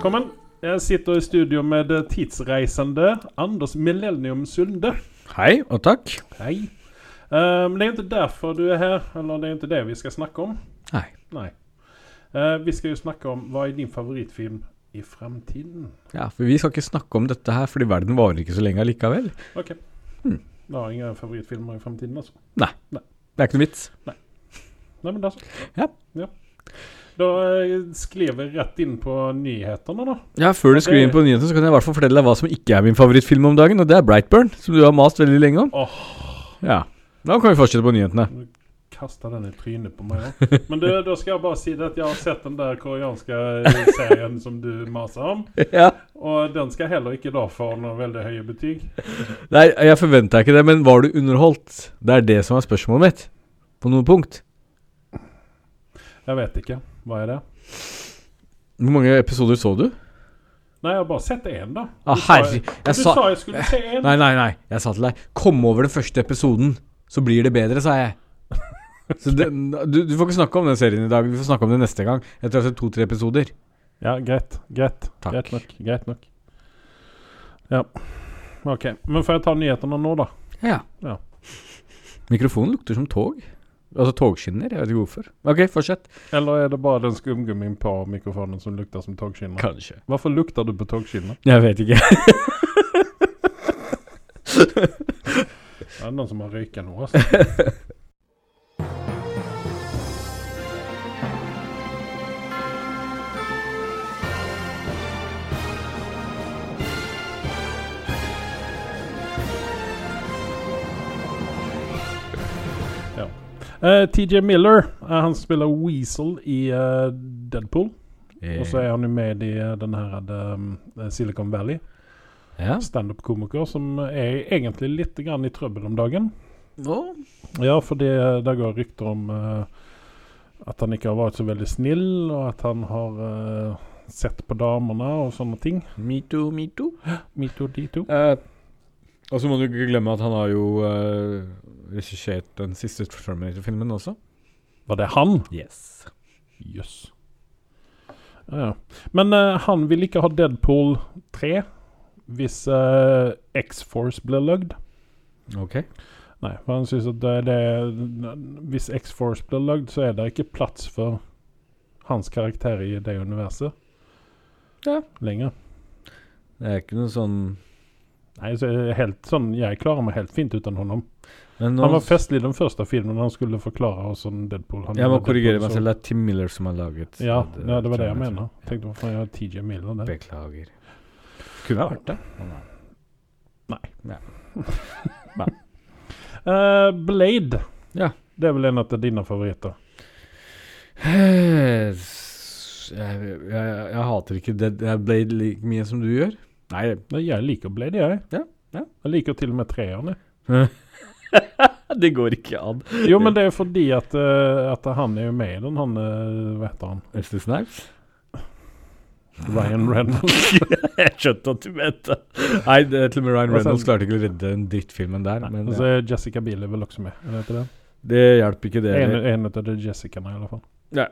velkommen. Jeg sitter i studio med tidsreisende Anders Millennium Sunde. Hei og takk. Hei. Men det er ikke derfor du er her, eller det er ikke det vi skal snakke om. Nei. Nei. Uh, vi skal jo snakke om hva er din favorittfilm i fremtiden. Ja, for vi skal ikke snakke om dette her, fordi verden varer ikke så lenge allikevel. Ok. Hmm. Du har ingen favorittfilmer i fremtiden, altså? Nei. Det er ikke noe vits. Nei, Nei, men da så. Ja. Da eh, sklir vi rett inn på nyhetene, da. Ja, Før du skriver inn på nyhetene, så kan jeg i hvert fall fortelle deg hva som ikke er min favorittfilm om dagen, og det er Brightburn, som du har mast veldig lenge om. Åh. Ja. Da kan vi fortsette på nyhetene. Kasta den i trynet på meg òg. Men du, da skal jeg bare si det at jeg har sett den der koreanske serien som du maser om. Ja. Og den skal heller ikke da få noen veldig høye betyg. Nei, jeg forventa ikke det, men var du underholdt? Det er det som er spørsmålet mitt. På noe punkt. Jeg vet ikke. Hva er det? Hvor mange episoder så du? Nei, jeg har bare sett én, da. Ah, Du sa- jeg Du sa- sa jeg skulle se én. Nei, nei, nei. Jeg sa til deg Kom over den første episoden, så blir det bedre, sa jeg. Så det, du, du får ikke snakke om den serien i dag. Vi får snakke om det neste gang. Etter sett to-tre episoder. Ja, greit. Greit. Takk. Greit nok. Greit nok. Ja. Ok. Men får jeg ta nyhetene nå, da? Ja. Ja. Mikrofonen lukter som tog. Altså togskinner. Jeg vet ikke hvorfor. Ok, fortsett. Eller er det bare den skumgummien på mikrofonen som lukter som togskinner? Kanskje. Hvorfor lukter du på togskinner? Jeg vet ikke. Det er noen som har røyka nå, altså. Eh, TJ Miller, eh, han spiller Weasel i eh, Deadpool. Og så er han jo med i den her eh, Silicon Valley. Ja. Standup-komiker som er egentlig litt grann i trøbbel om dagen. Å, Ja, for det, det går rykter om at han ikke har vært så veldig snill, og at han har uh, sett på damene og sånne ting. Metoo, metoo. de dito. Eh, og så må du ikke glemme at han har jo uh, regissert den siste Terminator-filmen også. Var det han? Yes. Jøss. Ja, ja. Men uh, han vil ikke ha Deadpool 3 hvis uh, X-Force blir lagd. Ok. Nei, for han syns at det, det, hvis X-Force blir lagd, så er det ikke plass for hans karakter i det universet Ja. lenger. Det er ikke noe sånn Nei, så helt sån, Jeg klarer meg helt fint utan honom. Men Han var festlig i den første filmen han skulle forklare oss om Deadpool. Han Jeg må korrigere meg selv. Det er Tim Miller som har laget Ja, det- ja, det var det jeg mener. Tenkte hvorfor jeg har TJ Miller der. Beklager. Kunne ha vært det. Eh, Blade. Ja. Det er vel en av dine favoritter. Jeg, jeg, jeg hater ikke Dead Blade like mye som du gjør. Nei, Jeg liker Blade, jeg. Ja, ja. Jeg liker til og med treerne. det går ikke an. Jo, men det er fordi at, eh, at han er jo med i den, han eh, Hva heter han? Wesley Snipes? Ryan Reynolds. jeg skjønte at du mente Nei, det, til og med Ryan Reynolds klarte ikke å redde den drittfilmen der. Men Og så ja. er Jessica Biel er vel også med. Det? det hjelper ikke, det. En, en av de Jessicaene, i alle fall. Ja.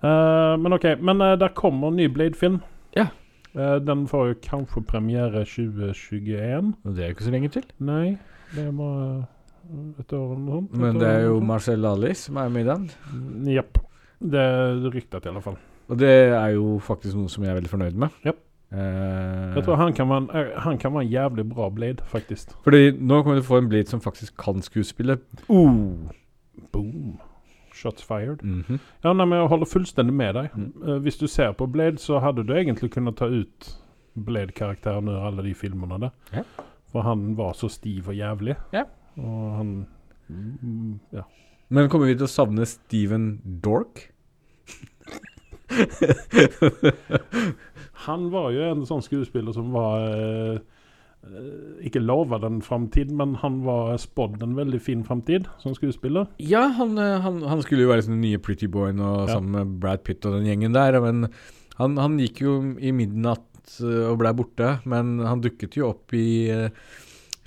Uh, men ok, men uh, der kommer en ny Blade-film. Ja. Eh, den får jo kanskje premiere 2021. Og det er jo ikke så lenge til. Nei, det må eh, et år eller noe sånt. Men det er jo. Marcel Ali som er med i den. Jepp. Det er ryktet, i alle fall. Og det er jo faktisk noe som jeg er veldig fornøyd med. Yep. Eh, Jeg tror han kan, være han kan være en jævlig bra Blade, faktisk. Fordi nå kommer du få en Blade som faktisk kan skuespille. Uh. Boom. Shots fired. Mhm. Ja, nei, men Jeg holder fullstendig med deg. Mm. Uh, hvis du ser på Blade, så hadde du egentlig kunnet ta ut Blade-karakteren ur alle de filmene der. Ja. For han var så stiv og jævlig. Ja. Og han mm, Ja. Men kommer vi til å savne Steven Dork? Han var jo en sånn skuespiller som var eh, Ikke lovet en framtid, men han var spådd en veldig fin framtid som skuespiller. Ja, han, eh, han, han skulle jo være liksom den nye Pretty Boyen og Ja. sammen med Brad Pitt og den gjengen der. Men han, han gikk jo i midnatt eh, og blei borte. Men han dukket jo opp i uh,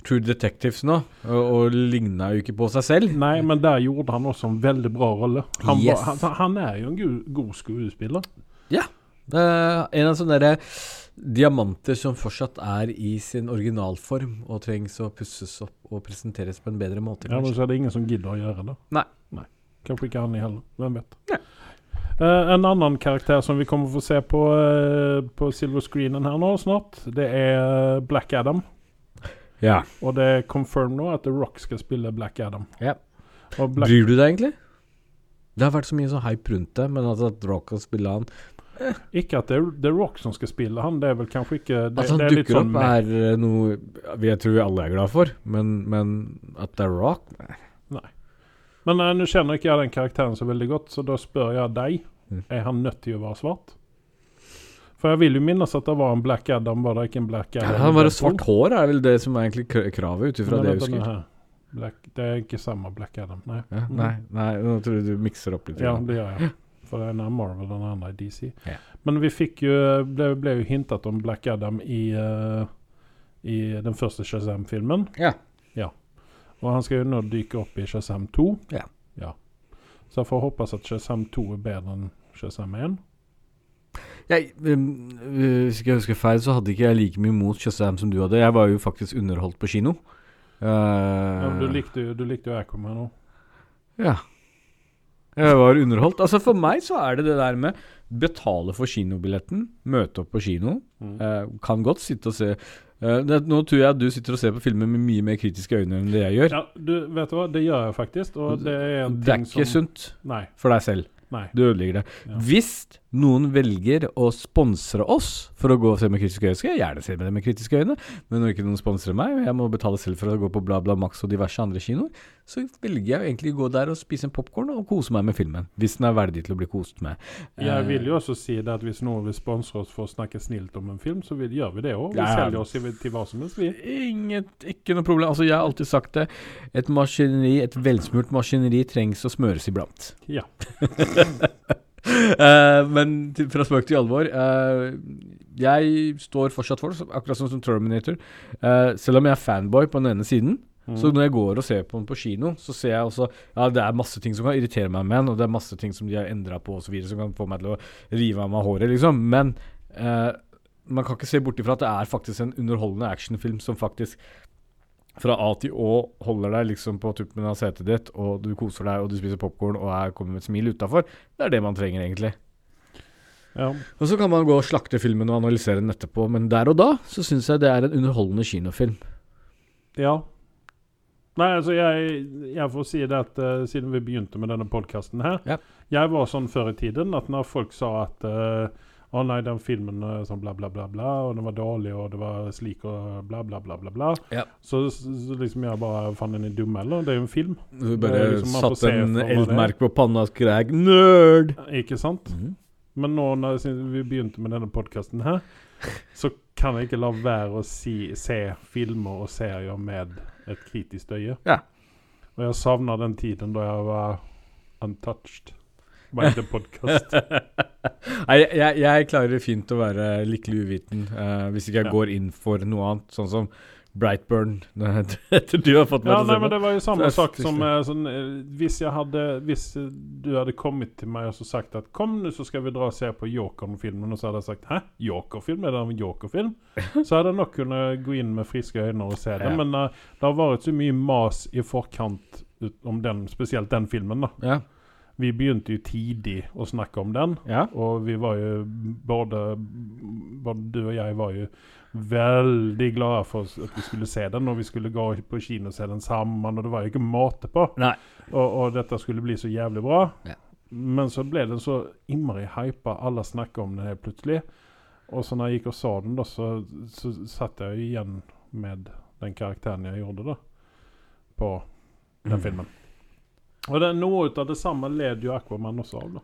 True Detectives nå, og, og ligna jo ikke på seg selv. Nei, men der gjorde han også en veldig bra rolle. Han, Yes. var, han, er jo en god, god skuespiller. Ja. Er en av sånne derre diamanter som fortsatt er i sin originalform og trengs å pusses opp og presenteres på en bedre måte. Ja, men så er det ingen som gidder å gjøre det. Nei. Nei. Kanskje ikke han heller. Hvem vet. Nei. Uh, en annen karakter som vi kommer få se på, uh, på silver screenen her nå snart, det er eh, Black Adam. Ja. Og det er confirmed nå at The Rock skal spille Black Adam. Ja. Black Bryr du deg egentlig? Det har vært så mye sånn hype rundt det, men at at Rock kan spille han Ikke at det er The Rock som skal spille han, det er vel kanskje ikke det, At han det er dukker sånn opp, er eh, noe jeg tror alle er glad for, men, men at det er Rock Men uh, nå kjenner ikke jeg den karakteren så veldig godt, så da spør jeg deg. Mm. Er han nødt til å være svart? For jeg vil jo minnes at det var en Black Adam, var det ikke en Black ja, Adam? Han var svart hår er vel det som er egentlig kravet, ut ifra det jeg husker. Black, det er ikke samme Black Adam, nei. Ja, Mm. nei, nei, nå tror jeg du mikser opp litt. Ja, det gjør jeg. For den ene er Marvel, den andre er DC. Ja. Men vi fikk jo, ble, ble jo hintet om Black Adam i, uh, i den første Shazam-filmen. Ja. ja. Og han skal jo nå dyke opp i Shazam 2. Ja. ja. Så jeg får håpe at Shazam 2 er bedre enn Shazam 1. Jeg, um, uh, hvis ikke jeg husker feil, så hadde ikke jeg like mye mot Shazam som du hadde. Jeg var jo faktisk underholdt på kino. Uh, Ja, men du likte jo du likte jo Aquaman òg. Ja. Jeg var underholdt. Altså For meg så er det det der med betale for kinobilletten, møte opp på kino. Mm. Eh, kan godt sitte og se eh, det, Nå tror jeg at du sitter og ser på filmer med mye mer kritiske øyne enn det jeg gjør. Ja, du, vet du hva? Det gjør jeg faktisk. Og det er en det er ikke sunt Nei. for deg selv. nei. Du ødelegger det. Ja. Hvis noen velger å sponsre oss for å gå og se med kritiske øyne, gjerne se med det med kritiske øyne. Men når ikke noen sponser meg, og jeg må betale selv for å gå på Bla Bla Max og diverse andre kinoer, så velger jeg egentlig å gå der og spise en popkorn og kose meg med filmen. Hvis den er verdig til å bli kost med. Jeg Eh, vil jo også si det at hvis noen vil sponse oss for å snakke snilt om en film, så vil, gjør vi det òg. Vi Ja, selger oss til hva som helst, vi. Inget, ikke noe problem. Altså, jeg har alltid sagt det. Et maskineri, et velsmurt maskineri trengs å smøres iblant. Ja. Eh, men til, fra spøk til alvor. Uh, jeg står fortsatt for, det, akkurat som, som Terminator. Uh, selv om jeg er fanboy på den ene siden, Mm. så når jeg går og ser på den på kino, så ser jeg også Ja, det er masse ting som kan irritere meg med den, og det er masse ting som de har endra på osv., som kan få meg til å rive av meg håret, liksom. Men man kan ikke se bort ifra at det er faktisk en underholdende actionfilm som faktisk fra A til Å holder deg liksom på tuppen av setet ditt, og du koser deg, og du spiser popkorn og er, kommer med et smil utafor. Det er det man trenger, egentlig. ja. Og så kan man gå og slakte filmen og analysere den etterpå, men der og da så syns jeg det er en underholdende kinofilm. Ja. Nei, altså jeg, jeg får si det at uh, siden vi begynte med denne podkasten her Ja. Jeg var sånn før i tiden at når folk sa at eh, å nei, den filmen er sånn bla, bla, bla, bla, og den var dårlig, og det var slik og bla, bla, bla, bla, bla. Ja. Så, så liksom jeg bare Faen, den er dum, eller? Det er jo en film. Du bare liksom, satte en er. eldmerke på panna og skrek 'nerd'! Ikke sant? Mhm. Men nå når vi begynte med denne podkasten her, så kan jeg ikke la være å si, se filmer og serier med et kritisk øye. Ja. Og jeg savner den tiden da jeg var untouched the podcast. Nei, jeg, jeg, klarer fint å være lykkelig uviten uh, hvis ikke jeg Ja. går inn for noe annet, sånn som Brightburn. Etter du har fått meg ja, til å se på. det var jo samme sak som eh, sånn, eh, Hvis jeg hadde Hvis du hadde kommet til meg og så sagt at Kom nå, så skal vi dra og se på Jokeren-filmen, og så hadde jeg sagt Hæ? Joker-film? Er det en Joker-film? Så hadde jeg nok kunnet gå inn med friske øyne og se den. Ja. Men uh, det har vært så mye mas i forkant om den, spesielt den filmen. da Ja. Vi begynte jo tidlig å snakke om den. ja. Og vi var jo både, både du og jeg var jo veldig glade for at vi skulle se den. Og vi skulle gå på kino og se den sammen, og det var jo ikke måte på. Og, og dette skulle bli så jævlig bra. Ja. Men så ble den så innmari hypa. Alle snakka om den helt plutselig. Og så når jeg gikk og så den, da, så, så satt jeg igjen med den karakteren jeg gjorde, da. På den Mm. filmen. Og det, noe av det samme led jo Aquaman også av. da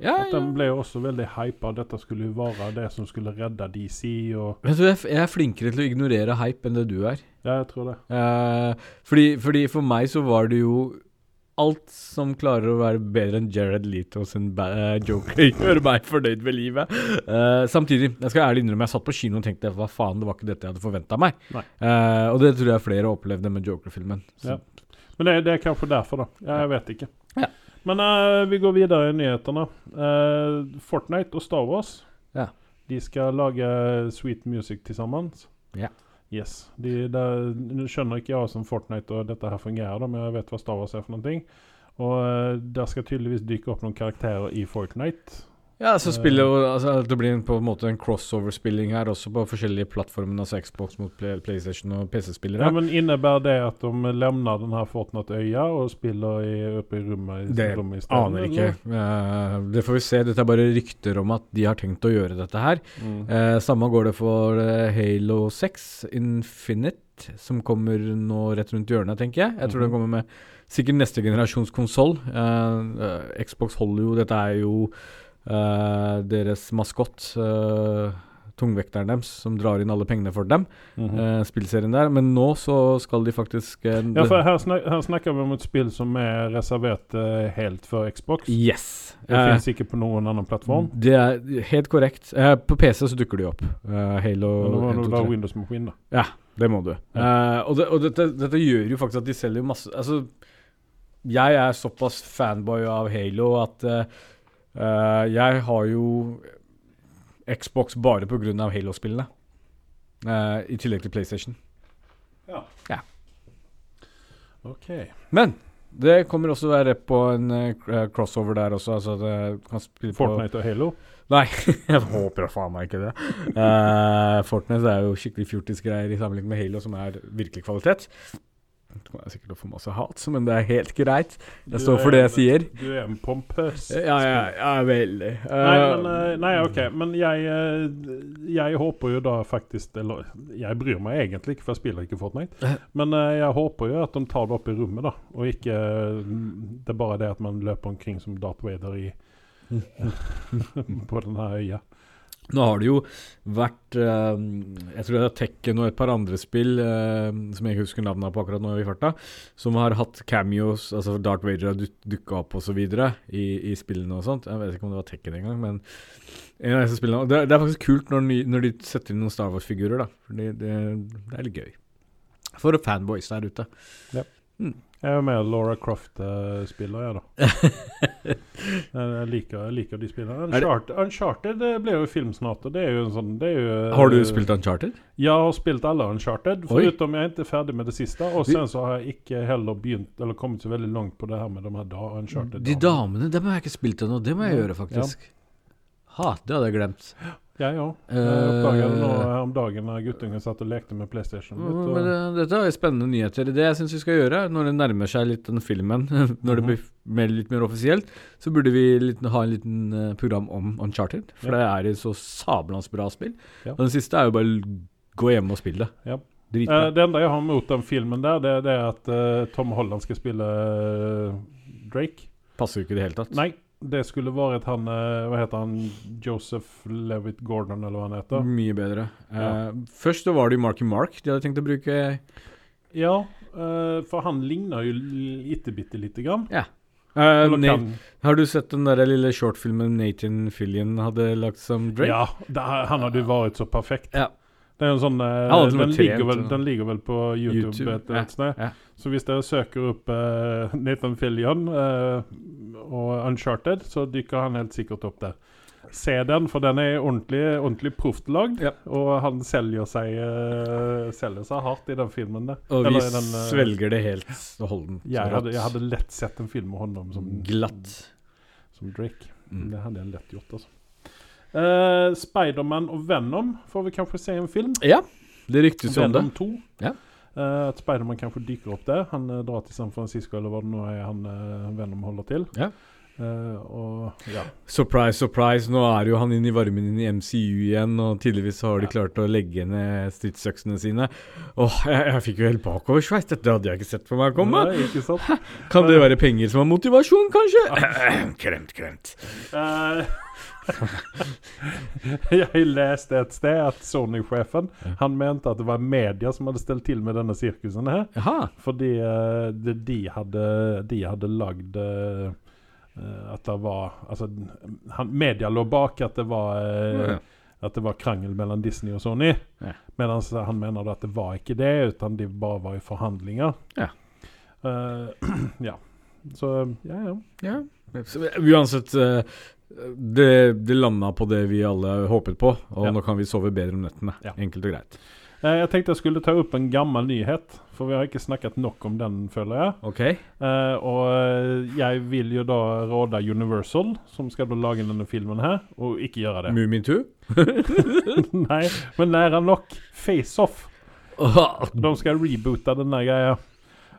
Ja, At Den ble jo også veldig hypa. Dette skulle jo være det som skulle redde DC. Og Vet du, jeg, er flinkere til å ignorere hype enn det du er. Ja, jeg tror det. Eh, fordi, fordi for meg så var det jo Alt som klarer å være bedre enn Jared Leto sin eh, Joker, gjør meg fornøyd med livet. Eh, samtidig, jeg skal ærlig innrømme, jeg satt på kino og tenkte hva faen, det var ikke dette jeg hadde forventa meg. Eh, og det tror jeg flere opplevde med Joker-filmen. Så- Ja. Men det, det er kanskje derfor, da. Jeg vet ikke. Ja. Men uh, vi går videre i nyhetene. Uh, Fortnite og Star Wars Ja. De skal lage Sweet Music til sammen. Ja. Yes. De, der, Nå skjønner ikke jeg som Fortnite og dette her fungerer, da, men jeg vet hva Star Wars er for noe. Og uh, der skal tydeligvis dykke opp noen karakterer i Fortnite. Ja, så spiller jo altså, Det blir en- på en måte en crossover-spilling her også på forskjellige plattformer, altså Xbox mot Play, PlayStation og PC-spillere. Ja, men Innebærer det at de lemner den her Fortnite-øya og spiller i, oppe i rommet, i Det rommet i stedet? Aner ikke. Uh, det får vi se. Dette er bare rykter om at de har tenkt å gjøre dette her. Mm. Uh, samme går det for eh, Halo 6 Infinite, som kommer nå rett rundt hjørnet, tenker jeg. Jeg tror Mhm. den kommer med sikkert neste generasjons konsoll. Xbox holder jo Dette er jo eh, deres maskott. uh, tungvekteren deres, som drar inn alle pengene for dem. Mm -hmm. uh, spillserien der. Men nå så skal de faktisk eh, Ja, for her, snak her snakker vi om et spill som er reservert eh, helt for Xbox. Yes. Det uh, finnes ikke på noen annen plattform. Det er helt korrekt. Eh, på PC så dukker de opp. Eh, Halo Men nå må du 2, la Windows Machine, da. Det må du. Eh, og det, og dette, dette gjør jo faktisk at de selger masse Altså, jeg er såpass fanboy av Halo at eh, jeg har jo Xbox bare pga. Halo-spillene. Uh, I tillegg til PlayStation. Ja, OK. Men det kommer også være på en uh, crossover der også. Altså det Fortnite og Halo. Nei, jeg håper faen meg ikke det. Uh, Fortnite er jo skikkelig fjortisgreier i sammenligning med Halo, som er virkelig kvalitet. Det kommer jeg sikkert til å få masse hat, men det er helt greit. Jeg står for det jeg sier. Du er en pompøs Ja, ja, ja veldig. Nei, Eh, men, eh, nei, OK. Men jeg, eh, jeg håper jo da faktisk Eller jeg bryr meg egentlig ikke, for jeg spiller ikke Fortnite. Men jeg håper jo at de tar det opp i rommet, da. Og ikke Det er bare det at man løper omkring som Darth Vader i på den her øya. Nå har det jo vært eh, Jeg tror det er Tekken og et par andre spill eh, som jeg ikke husker navnet på akkurat nå i farta, som har hatt cameos, altså Darth Vader har duk- dukka opp osv. I, i spillene og sånt. Jeg vet ikke om det var Tekken engang, men en av disse spillene det, det er faktisk kult når, de- når de setter inn noen Star Wars-figurer, da. For det, det, det er litt gøy. For fanboys der ute. Jeg er mer Laura Croft-spiller, jeg, da. jeg, liker, jeg liker de spillene. Uncharted, Uncharted ble jo film snart, det er jo en sånn det er jo, Har du spilt Uncharted? Ja, Jeg har spilt alle Uncharted, foruten jeg er ikke ferdig med det siste. Og sen så har jeg ikke heller begynt Eller kommet så veldig langt på det her med de her da, Uncharted. De damene, dem har jeg ikke spilt ennå. Det må jeg gjøre, faktisk. Ha, det hadde jeg glemt. Ja, òg. Eh, Jeg oppdaget det nå her om dagen når guttungen satt og lekte med PlayStation. litt, Mm, Men det, dette er spennende nyheter. Det jeg syns vi skal gjøre, når det nærmer seg litt den filmen, når det Mhm. blir mer, litt mer offisielt, så burde vi litt, ha en liten eh, program om Uncharted. For det er et så sablans bra spill. Ja. Og den siste er jo bare gå hjem og spille det. Ja. Dritbra. Eh, det enda jeg har mot den filmen der, det, det er at uh, Tom Holland skal spille uh, Drake. Passer jo ikke i det hele tatt. Nei, det skulle vært han eh, Hva heter han? Joseph Levitt Gordon, eller hva han heter. Mye bedre. Ja. Uh, først så var det jo Marky Mark de hadde tenkt å bruke. Ja, uh, for han ligner jo lite bitte lite grann. Ja. Uh, har du sett den der lille shortfilmen Nathan Fillion hadde lagt som Drake? Ja, det, han hadde jo vært så perfekt. Ja. Det er en sånn eh, den, ligger vel, den ligger vel på YouTube, YouTube, et, et sted. ja. Så hvis dere søker opp eh, Nathan Fillion eh, og Uncharted, så dykker han helt sikkert opp der. Se den, for den er ordentlig, ordentlig proft lagd. Ja. Og han selger seg, uh, selger seg hardt i den filmen der. Og Eller vi den, svelger det helt holdent. jeg hadde, jeg hadde lett sett en film med honom som, glatt. som Drake. Mm. Det hadde jeg lett gjort, altså. Uh, Spiderman og Venom får vi kanskje se en film. Ja, det ryktes jo om det. Venom 2. Ja. Uh, at Spiderman kanskje dykker opp der. Han uh, drar til San Francisco, eller hva det nå er han uh, Venom holder til. Ja. Eh, og ja. Surprise, surprise. Nå er jo han inne i varmen inn i MCU igjen, og tydeligvis har de Ja. klart å legge ned stridsøksene sine. Åh, jeg, jeg fikk jo helt bakoversveis. Dette hadde jeg ikke sett for meg komme. Nei? Kan det være penger som har motivasjon, kanskje? kremt, kremt. Jeg leste et sted at Sony-sjefen. Han mente at det var media som hadde stelt til med denne sirkusen her. Jaha. Fordi eh, det, de hadde De hadde lagd eh, eh, at det var Altså, han, media lå bak at det var eh, Ja. At det var krangel mellom Disney og Sony. Ja. Mens han mener at det var ikke det, utan de bare var i forhandlinger. Ja. Eh, ja. Så ja, ja. Ja. Så, uansett, eh, Det, det landa på det vi alle håpet på, og Ja. nå kan vi sove bedre om nettene. Ja. Enkelt og greit. Eh, Jeg tenkte jeg skulle ta opp en gammel nyhet, for vi har ikke snakket nok om den, føler jeg. Ok. Eh, og eh, jeg vil jo da råde Universal, som skal lage denne filmen her, og ikke gjøre det. Moomin 2? Nei, men nære nok. Face Off. De skal reboote denne greia.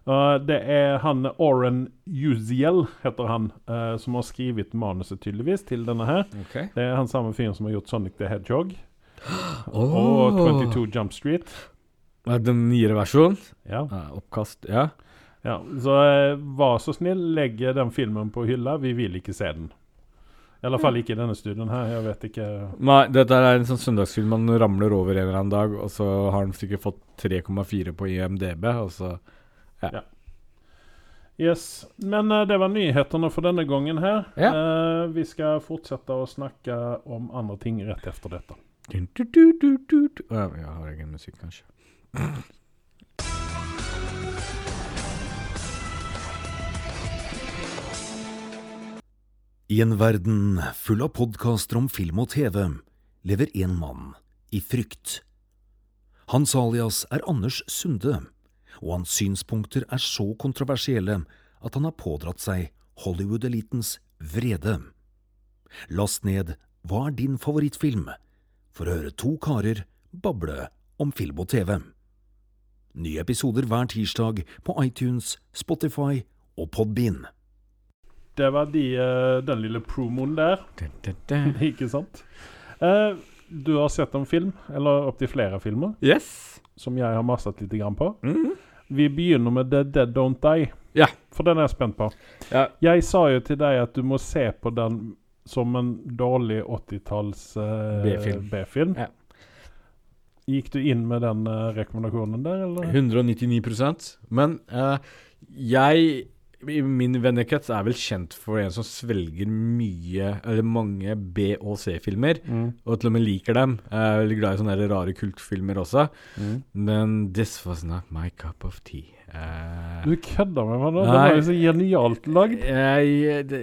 Uh, det er han Oren Uziel, heter han, uh, som har skrevet manuset tydeligvis til denne her. Okay. Det er han samme fyren som har gjort Sonic the Hedgehog Oh. og 22 Jump Street. Den nyere versjonen? Ja. Uh, oppkast, ja. ja. Så eh, vær så snill, legg den filmen på hylla. Vi vil ikke se den. I alle fall ikke i denne studien her. Jeg vet ikke Nei, dette er en sånn søndagsfilm man ramler over en eller annen dag, og så har den sikkert fått 3,4 på IMDb, og så Yes. Men uh, det var nyhetene for denne gangen her. Ja. Uh, vi skal fortsette å snakke om andre ting rett etter dette. Du, du, du, du, du. Å, Jeg har egen musikk, kanskje. I en verden full av podkaster om film og TV lever en mann i frykt. Hans alias er Anders Sunde, og hans synspunkter er så kontroversielle at han har pådratt seg Hollywood-elitens vrede. Last ned Hva er din favorittfilm? for å høre to karer bable om film og TV. Nye episoder hver tirsdag på iTunes, Spotify og Podbean. Det var de, eh, den lille promoen der. Ikke sant? Eh, du har sett en film, eller opptil flere filmer, Yes. som jeg har masset litt grann på. Mhm. Vi begynner med The Dead Don't Die. Ja. For den er jeg spent på. Ja. Jeg sa jo til deg at du må se på den som en dårlig 80-talls uh, B-film. B-film. Ja. Gikk du inn med den uh, rekommendasjonen der, eller? 199% Men uh, jeg Min vennekrets er vel kjent for en som svelger mye, eller mange B- og C-filmer, Mm. og til og med liker dem. Jeg er veldig glad i sånne rare kultfilmer også. Mm. Men this was not my cup of tea. Eh, Du kødder med meg nå? Den er var jo så genialt lagd. jeg, det,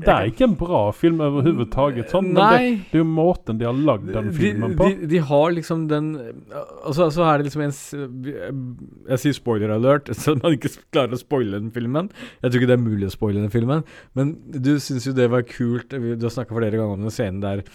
Det er ikke en bra film overhodet, sånn, men det, det er jo måten de har lagd den filmen de, på. De, de har liksom den Og så, så er det liksom en Jeg sier spoiler alert, så man ikke klarer å spoile den filmen. Jeg tror ikke det er mulig å spoile den filmen. Men du syns jo det var kult Du har snakka flere ganger om den scenen der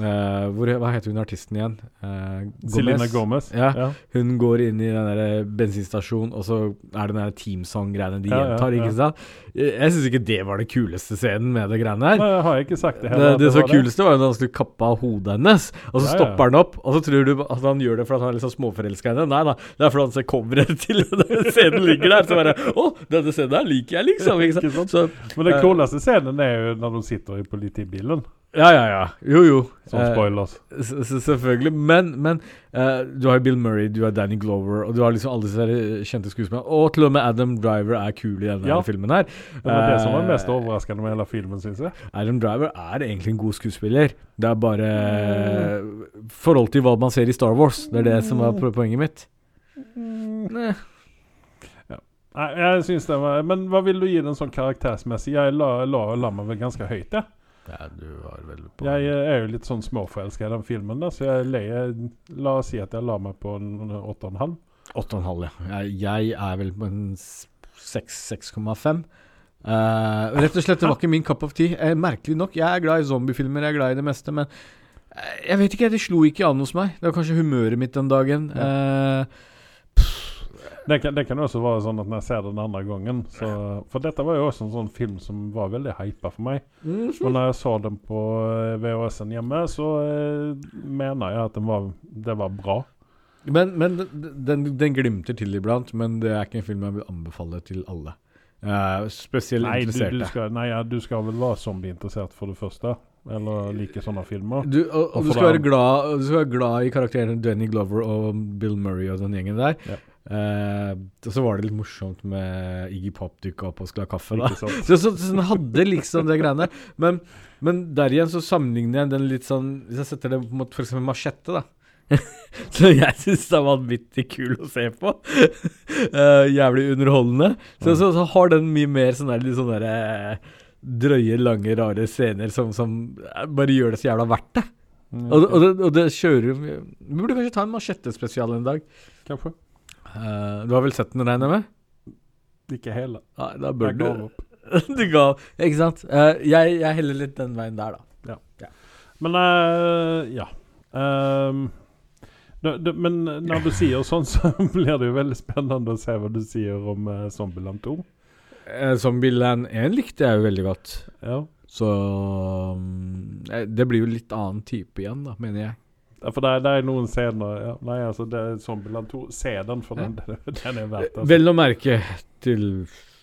eh, hvor, Hva heter hun artisten igjen? Uh, Selena Gomez. Ja. ja. Hun går inn i den bensinstasjonen, og så er det den teamsong-greiene de Ja, ja, gjentar. ja. sant? Jeg, syns ikke det var den kuleste scenen med det greiene her. Nei, jeg har ikke sagt det Det, heller. Det, det, var kuleste var jo når han skulle kappe av hodet hennes, og så Ja, ja. stopper han opp, og så tror du at han gjør det fordi han er sånn småforelska i henne. Nei da, det er fordi han ser coveret til den scenen ligger der, så bare Å, denne scenen her liker jeg, liksom. Ikke sant? Så, Men den kuleste scenen er jo når de sitter i politibilen. Ja, ja, ja. Jo, jo. Som Eh, spoilers. s- s- selvfølgelig. Men, men eh, du har Bill Murray, du har Danny Glover, og du har liksom alle disse kjente skuespillerne. Og til og med Adam Driver er kul i denne Ja. filmen her. Det var det som var Eh, mest overraskende med hele filmen, syns jeg. Adam Driver er egentlig en god skuespiller. Det er bare mm. forhold til hva man ser i Star Wars. Det er det som er poenget mitt. Nei. Nei, jeg synes det var Men hva vil du gi den sånn karaktersmessig? Jeg la, la, la meg vel ganske høyt, jeg. Ja, du var vel på Jeg eh, er jo litt sånn småforelska i den filmen, da, så jeg leier La oss si at jeg la meg på en 8,5. 8,5, ja. Jeg, er vel på en 6 6,5. Uh, rett og slett, det var ikke min cup of tea. Eh, merkelig nok. Jeg er glad i zombiefilmer, jeg er glad i det meste, men eh, jeg vet ikke, det slo ikke an hos meg. Det var kanskje humøret mitt den dagen. Eh, Det kan, det kan også være sånn at når jeg ser den andre gangen så, For dette var jo også en sånn film som var veldig hypa for meg. Og når jeg så den på eh, VHS-en hjemme, så eh, mener jeg at den var, det var bra. Men, men den, den glimter til iblant, men det er ikke en film jeg vil anbefale til alle. Uh, spesielt Nei du, du, skal, nei, ja, du skal vel være zombieinteressert for det første. Eller like sånne filmer. Du, og, og Og du, skal glad, du skal være glad i karakterene Danny Glover og Bill Murray og den gjengen der. Ja. Eh, og så var det litt morsomt med Iggy Pop dukka opp og skulle ha kaffe. da? Så, så, så den hadde liksom det greiene. Men, men der igjen så sammenligner jeg den litt sånn Hvis jeg setter det mot f.eks. machete, da. så jeg syns det var vanvittig kul å se på. uh, jævlig underholdende. Så, så, så har den mye mer sånn der litt sånn derre drøye, lange, rare scener som, som eh, bare gjør det så jævla verdt det. Mm, Og, og, det, og det kjører Vi burde kanskje ta en machete-spesial en dag. Kanskje. Eh, du har vel sett den, regner jeg med? Ikke hele. Nei, da bør Jeg du gav opp. Du ga Ikke sant? Uh, jeg, jeg heller litt den veien der, da. Men uh, ja. Um, det, det, men når du sier sånn, så blir det jo veldig spennende å se hva du sier om uh, Zombieland 2. Uh, Zombieland 1 likte jeg jo veldig godt. Ja. Så eh, Det blir jo litt annen type igjen, da, mener jeg. Ja, For det er, det er noen scener ja. Nei, altså, det er Zombieland 2. Se den, for den, den er verdt altså. Vel å merke til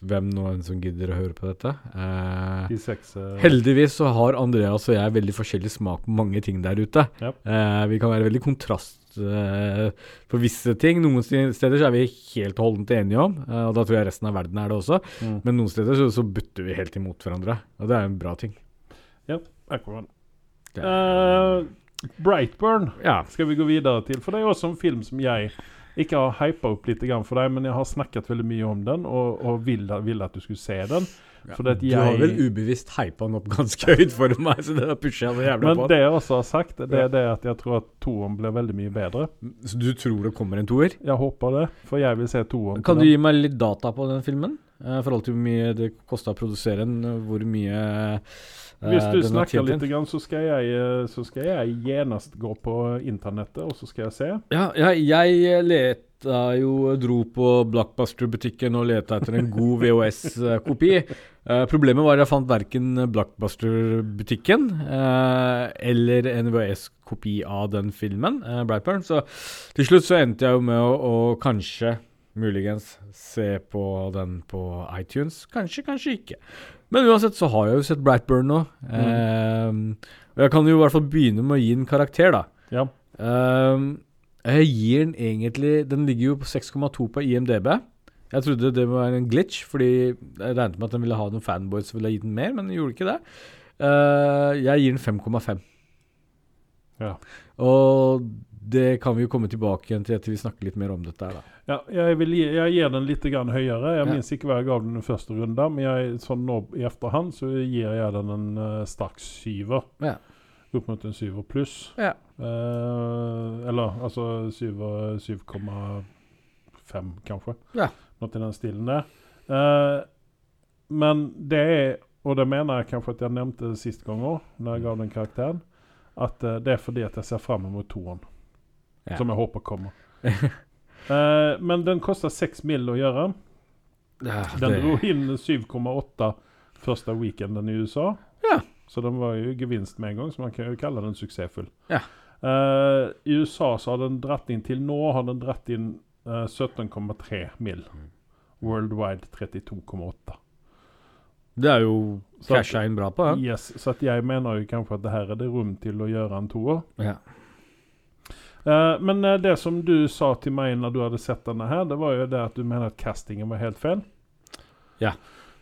hvem nå enn som gidder å høre på dette. Eh, seks eh, heldigvis så har Andreas og jeg veldig forskjellig smak på mange ting der ute. Yep. Eh, vi kan være veldig kontrast eh, på visse ting. Noen steder så er vi helt og holdent enige om, eh, og da tror jeg resten av verden er det også. mm. Men noen steder så, så butter vi helt imot hverandre, og det er en bra ting. Akkurat. Det Eh, Brightburn Ja. skal vi gå videre til. For det er også en film som jeg ikke har hypa opp litt for deg, men jeg har snakket veldig mye om den, og, og ville vil at du skulle se den. For det at Du har vel ubevisst hypa den opp ganske høyt for meg, så det pusher jeg noe jævlig Men på. det jeg også har sagt, det er det at jeg tror at toeren blir veldig mye bedre. Så du tror det kommer en toer? Jeg håper det, for jeg vil se toeren. Kan du gi meg litt data på den filmen? Eh, I forhold til hvor mye det kosta å produsere den, hvor mye Hvis du snakker litt, grann, så skal jeg, eh, så skal jeg genast gå på internettet, og så skal jeg se. Ja, ja, jeg leta jo Dro på Blockbuster-butikken og leta etter en god VHS-kopi. Uh, problemet var at jeg fant verken Blockbuster-butikken uh, eller en VHS-kopi av den filmen, uh, Brightburn. Så til slutt så endte jeg jo med å, å kanskje, muligens, se på den på iTunes. Kanskje, kanskje ikke. Men uansett så har jeg jo sett Brightburn nå. Eh, og jeg kan jo i hvert fall begynne med å gi den karakter, da. Ja. Um, jeg gir den egentlig Den ligger jo på 6,2 på IMDb. Jeg trodde det var en glitch, fordi jeg regnet med at den ville ha noen fanboys som ville gi den mer, men den gjorde ikke det. Uh, jeg gir den 5,5. Ja. Og det kan vi jo komme tilbake igjen til etter vi snakker litt mer om dette her, da. Ja, jeg, vil jeg gir den litt grann høyere. Jeg Ja. minns ikke hva jeg gav den i første runde, men jeg, sånn nå i efterhand så gir jeg den en uh, sterk syver. Ja. Opp mot en syver pluss. Ja. Uh, eller altså 7,5, kanskje. Ja. Noe i den stilen der. Uh, men det er, og det mener jeg kanskje at jeg nevnte sist gang òg, når jeg gav den karakteren, at eh, det er fordi at jeg ser fram mot toeren. Ja. Som jeg håper kommer. Eh, men den kosta 6 mill. å gjøre. Ja, Den det- dro inn 7,8 første weekenden i USA. Ja. Så den var jo gevinst med en gang, så man kan jo kalle den suksessfull. Ja. Uh, I USA så har den dratt inn til nå har den dratt inn uh, 17,3 mill. Mm. Worldwide 32,8. det er jo casha inn bra på, ja. Yes, så jeg mener jo kanskje at det her er det rom til å gjøre en toer. ja. Eh, men eh, det som du sa til meg når du hadde sett denne her, det var jo det at du mener at castingen var helt feil. Ja.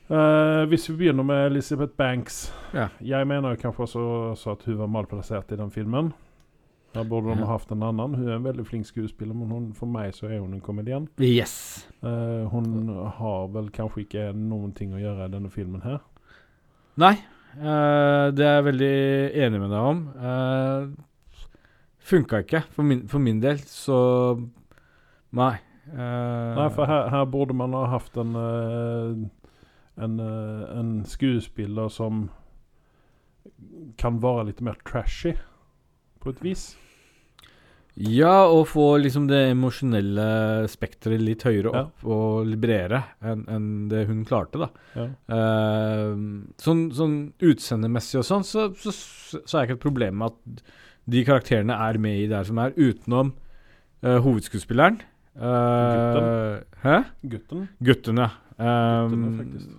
Uh, hvis vi begynner med Elizabeth Banks Ja. Jeg mener jo kanskje også, også at hun var malplassert i den filmen. Der burde de ha hatt en annen. Hun er en veldig flink skuespiller, men hun, for meg så er hun en komedien. Yes. Uh, hun har vel kanskje ikke noen ting å gjøre i denne filmen her. Nei, uh, det er jeg veldig enig med deg om. Uh, Funka ikke, for min, for min del, så Nei. Uh, Nei, for her, her burde man ha hatt en eh, en, eh, en skuespiller som kan være litt mer trashy, på et vis. Ja, og få liksom det emosjonelle spekteret litt høyere Ja. opp og litt bredere enn en det hun klarte, da. Ja. Uh, sånn, sånn utseendemessig og sånn, så, så, så er det ikke et problem med at de karakterene er med i det her som er, utenom uh, hovedskuespilleren. Eh, hæ? Gutten. Gutten, ja. Um, faktisk.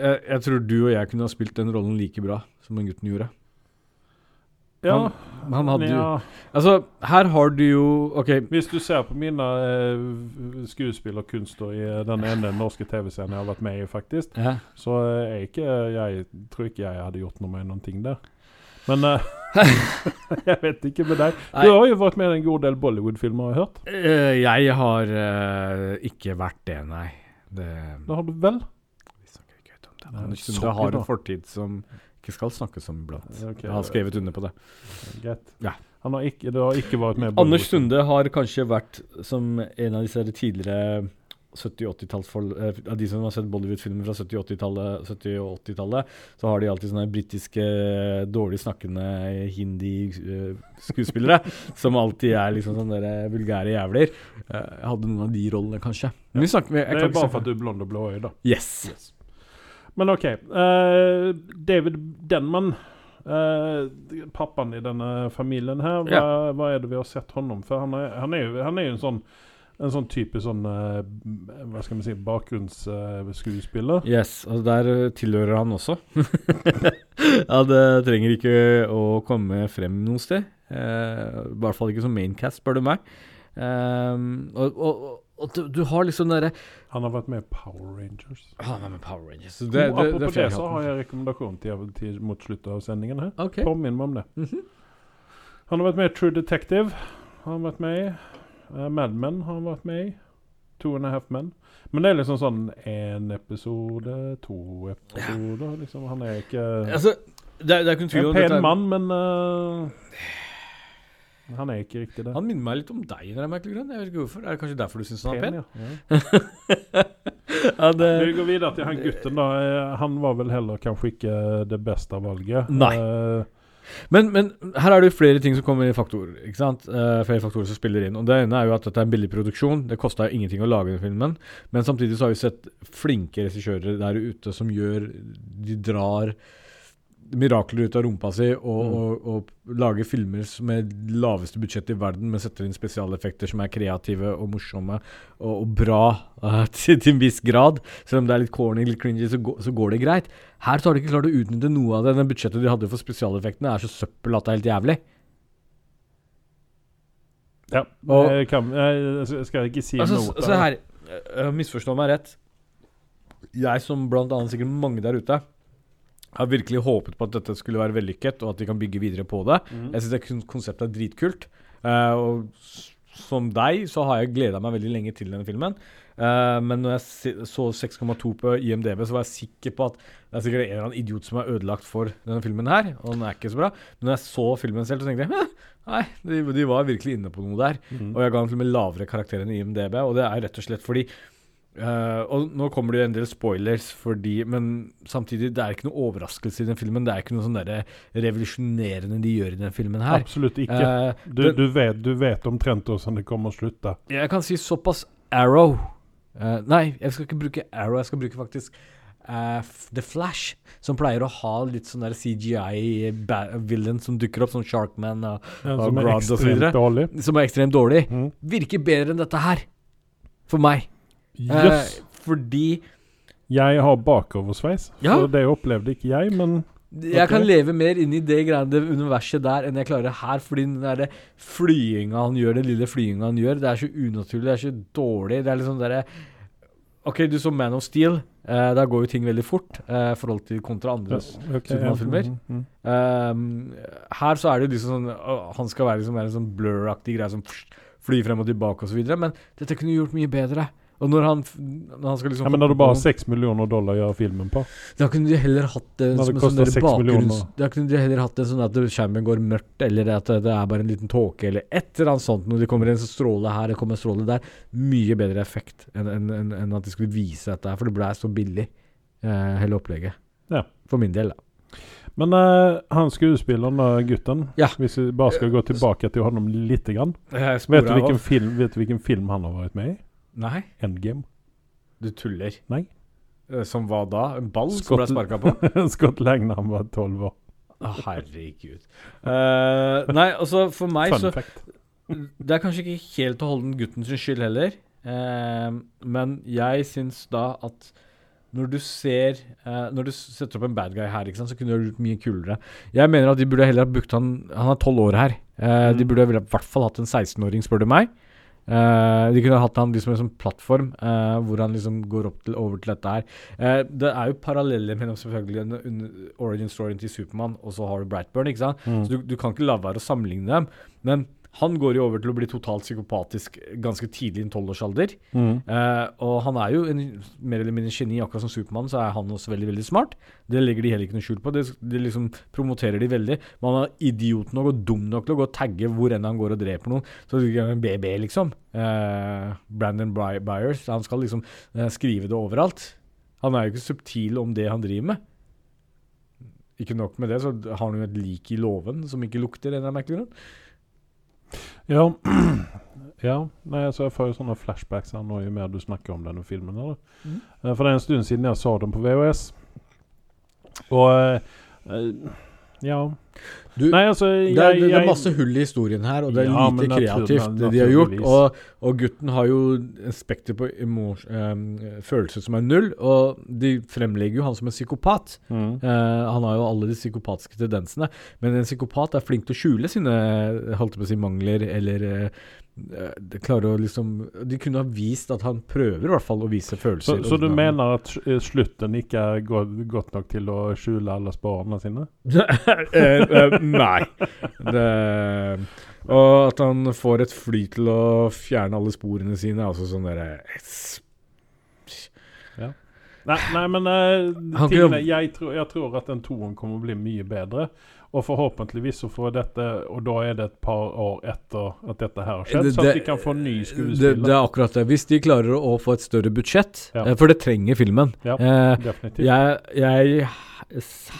jeg, jeg tror du og jeg kunne ha spilt den rollen like bra som den gutten gjorde. Ja. Han, han hadde jo. Altså, her har du jo OK, Hvis du ser på mine eh, skuespillerkunster i eh, den ene norske TV-serien jeg har vært med i, faktisk, ja. så eh, er ikke jeg tror ikke jeg hadde gjort noe med noen ting der. Men uh, Jeg vet ikke med deg. Du har jo vært med i en god del Bollywood-filmer, har jeg hørt. Uh, jeg har uh, ikke vært det, nei. Det Det har du vel? Anders Sunde har en fortid som ikke skal snakkes om iblant. Okay, Jeg har skrevet under på det. Greit. Ja. Han har ikke, det har ikke vært med i Anders Sunde har kanskje vært som en av disse tidligere 70-80-tallsfolk eh, Av de som har sett Bollywood-filmer fra 70-80-tallet, 70 og 80-tallet, så har de alltid sånne britiske, dårlig snakkende hindi-skuespillere. som alltid er liksom sånne vulgære jævler. Eh, jeg hadde noen av de rollene, kanskje. Men vi snakker, jeg, Det kan er bare for at du er blond og blåøyd, da. Yes. Men OK. Uh, David Denman, Uh, pappaen i denne familien her, hva, hva er det vi har sett honom for? Han er, han er, jo, han er jo en sånn en sånn type sånn eh, Hva skal vi si bakgrunnsskuespiller. Yes, altså der eh, tilhører han også. ja, det trenger ikke å komme frem noe sted. Eh, I hvert fall ikke som maincast, spør du meg. Ehm, og, og, og, og du, du har liksom derre Han har vært med i Power Rangers. Han har vært med Power Rangers. Så Det, det, det, apropos det, så har jeg rekommendasjon til, til mot slutten av sendingen her. Okay. Påminn meg om det. Mhm. Han har vært med i True Detective. Han Har vært med i. Uh, Mad Men har han vært med i. Two and a Half Men. Men det er liksom sånn én episode, to episoder liksom. Han er ikke Altså, det, er- det er En dette pen mann, men uh, Han er ikke riktig det. Han minner meg litt om deg, når jeg er grunn. Jeg vet ikke hvorfor. Er det kanskje derfor du syns han er pen? ja. ja. ja, det, Vi går videre til han gutten, da. Eh, Han var vel heller kanskje ikke det beste valget. Nei. Eh, Men, men her er det jo flere ting som kommer i faktor. Ikke sant? Uh, flere faktorer som spiller inn. Og Det ene er jo at dette er en billig produksjon. Det kosta ingenting å lage den filmen. Men samtidig så har vi sett flinke regissører der ute som gjør De drar mirakler ut av rumpa si og, Mm. og, og lager filmer med laveste budsjett i verden, men setter inn spesialeffekter som er kreative og morsomme og, og bra uh, til, til en viss grad. Selv om det er litt corny, litt cringy, så, går- så går det greit. Her så har de ikke klart å utnytte noe av det. Den budsjettet de hadde for spesialeffektene, er så søppel at det er helt jævlig. ja. Og- jeg, kan, jeg skal ikke si Altså, noe. se her, uh, misforstå meg rett. Jeg, som blant annet sikkert mange der ute, har virkelig håpet på at dette skulle være vellykket, og at de kan bygge videre på det. Mm. Jeg syns konseptet er dritkult. Uh, og som deg så har jeg gleda meg veldig lenge til denne filmen. Uh, men når jeg så 6,2 på IMDb, så var jeg sikker på at det er sikkert en eller annen idiot som er ødelagt for denne filmen her, og den er ikke så bra. Men når jeg så filmen selv, så tenkte jeg nei, de, de var virkelig inne på noe der. Mm. Og jeg ga den til og med lavere karakter enn IMDb, og det er rett og slett fordi eh, Og nå kommer det jo en del spoilers, fordi, men samtidig, det er ikke noe overraskelse i den filmen. Det er ikke noe sånn revolusjonerende de gjør i den filmen her. Absolutt ikke. Uh, Du, den- du, vet, du vet omtrent hvordan det kommer å slutte. Jeg kan si såpass Arrow. Uh, nei, jeg skal ikke bruke Arrow, jeg skal bruke faktisk The Flash, som pleier å ha litt sånn CGI-villain som dukker opp, som Sharkman, og, ja, Og er og så videre. ekstremt dårlig. som er ekstremt dårlig. Mm. Virker bedre enn dette her. For meg. Jøss. Eh, fordi Jeg har bakoversveis, Ja. så det opplevde ikke jeg, men Jeg kan leve mer inn i det greiene, universet der enn jeg klarer her. Fordi den der flyinga han gjør, den lille flyinga han gjør, det er så unaturlig, det er så dårlig. Det er liksom derre OK, du så Man of Steel. Eh, der går jo ting veldig fort eh, i forhold til kontra andre. Ja, okay, Supermann-filmer. mm, mm. Um, her så er det liksom sånn å, Han skal være liksom en sånn blur-aktig greie som fly frem og tilbake osv. Men dette kunne gjort mye bedre. Og når han, når han skal liksom Ja, men når du bare har seks millioner dollar å gjøre filmen på Da kunne de heller hatt det Når som en sånn bakgrunns... Da kunne de heller hatt det sånn at skjermen går mørkt, eller at det er bare en liten tåke, eller et eller annet sånt. Når det kommer en så stråle her, det kommer en stråle der. Mye bedre effekt enn en, en, en at de skulle vise dette her, for det ble så billig, eh, hele opplegget. Ja. For min del, da. Men uh, han skuespilleren, gutten Ja. Hvis vi bare skal gå tilbake til ham litt grann Vet du hvilken film, vet du hvilken film han har vært med i? Nei, Endgame. du tuller. Nei. Eh, Som hva da? En ball som ble sparka på? Scott Lang da han var tolv år. Herregud. Uh, nei, altså, for meg så fact. Det er kanskje ikke helt å holde den gutten sin skyld heller. Uh, men jeg syns da at når du ser uh, Når du setter opp en bad guy her, sant, så kunne du gjort mye kulere. Jeg mener at de burde heller ha brukt han Han er tolv år her. Mm. De burde i hvert fall hatt en 16-åring, spør du meg. Eh, de kunne hatt han liksom en sånn plattform, uh, hvor han liksom går opp til, over til dette her. Uh, det er jo paralleller mellom selvfølgelig en, en origin storyen til Supermann, og så har du Brightburn, ikke sant. Mm. Så du, du kan ikke la være å sammenligne dem. Men Han går jo over til å bli totalt psykopatisk ganske tidlig i en tolvårsalder. Mm. Eh, og han er jo en, mer eller mindre geni, akkurat som Supermann, så er han også veldig veldig smart. Det legger de heller ikke noe skjul på. Det, det liksom promoterer de veldig. Men han er idiot nok og dum nok til å gå og tagge hvor enn han går og dreper noen. Så det en BB, liksom. Eh, Brandon By Byers. Han skal liksom eh, skrive det overalt. Han er jo ikke subtil om det han driver med. Ikke nok med det, så har han jo et lik i låven som ikke lukter, en eller annen merkelig grunn. Ja. ja. Nei, altså jeg får jo sånne flashbacks her nå jo mer du snakker om denne filmen. Eller? Mm. Eh, For det er en stund siden jeg så den på VHS. Og uh, Ja. Du, Nei, altså Det er, det er masse hull i historien her, og det er Ja, lite kreativt det de har gjort. Og, og gutten har jo en spekter på emo- um, følelser som er null, og de fremlegger jo han som en psykopat. Mm. Uh, han har jo alle de psykopatiske tendensene, men en psykopat er flink til å skjule sine holdt på å si, mangler, eller det klarer å liksom De kunne ha vist at han prøver i hvert fall å vise følelser. så så du sånn. mener at eh, slutten ikke er godt, nok til å skjule alle sporene sine? Eh, eh, nei. Det, og at han får et fly til å fjerne alle sporene sine, er også sånn derre Nei, nei men uh, tingene, jeg, tror, jeg tror at den toen kommer å bli mye bedre. Og forhåpentligvis så får dette Og da er det et par år etter at dette her har skjedd, Det- så at de kan få ny det, skuespiller. det er akkurat det. Hvis de klarer å få et større budsjett, Ja. eh, for det trenger filmen Ja, eh, Definitivt. jeg, jeg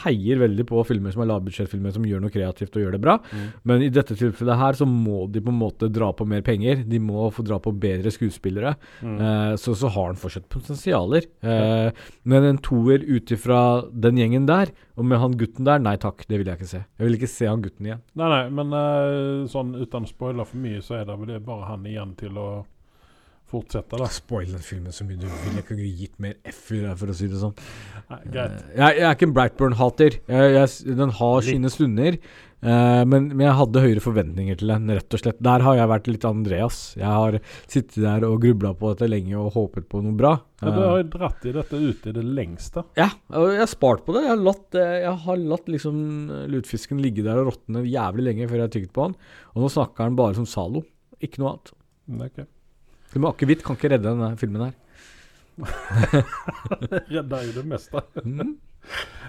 heier veldig på filmer som er lavbudsjettfilmer som gjør noe kreativt og gjør det bra. Mm. Men i dette tilfellet her så må de på en måte dra på mer penger. De må få dra på bedre skuespillere. Mm. Eh, så, så har han fortsatt potensialer. Eh, Men en toer ut ifra den gjengen der, og med han gutten der, nei takk, det vil jeg ikke se. Jeg vil ikke se han gutten igjen. Nei, nei, men uh, sånn uten å spoile for mye, så er det vel det bare han igjen til å fortsette, da. Spoil den filmen så mye du vil. Jeg kunne gitt mer F i det, for å si det sånn. Nei, greit. Eh, Jeg, jeg er ikke en Brightburn-hater. Den har Litt. sine stunder. Eh, men, men jeg hadde høyere forventninger til den, rett og slett. Der har jeg vært litt Andreas. Jeg har sittet der og grubla på dette lenge og håpet på noe bra. Ja, du Eh, har jo dratt i dette ut i det lengste. Ja, og jeg har spart på det. Jeg har latt, eh, jeg har latt liksom eh, lutfisken ligge der og råtne jævlig lenge før jeg har tygd på han. Og nå snakker han bare som Zalo. Ikke noe annet. Okay. ok. Det med akevitt kan ikke redde denne filmen her. Redder jo det meste. Mm.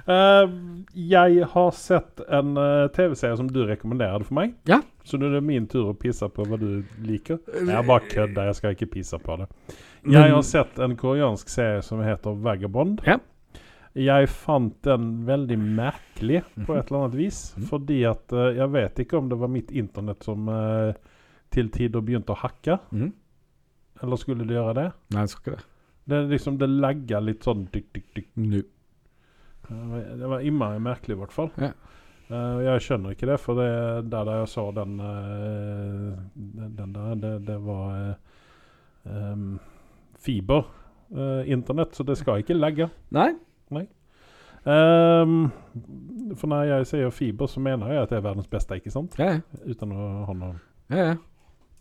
Uh, jeg har sett en uh, TV-serie som du rekommenderer for meg. Ja. Så nå er det min tur å pisse på hva du liker. Jeg bare kødder, jeg skal ikke pisse på det. Jeg har sett en koreansk serie som heter Vagabond. Ja. Jeg fant den veldig merkelig på et eller annet vis. Mm. Fordi at uh, jeg vet ikke om det var mitt internett som eh, til tider begynte å hakke. Mm. Eller skulle det gjøre det? Nei, det skal ikke det. Det, er liksom, det legger litt sånn dyk, dyk, dyk. No. Det var- innmari merkelig, i hvert fall. Ja. Uh, jeg skjønner ikke det, for det der der jeg så den, uh, den, der, det, det var uh, um, fiber-internett, så det skal ikke legge. Nei? Ehm, for når jeg sier fiber, så mener jeg at det er verdens beste, ikke sant? Ja, ja. Uten å ha noe ja, ja.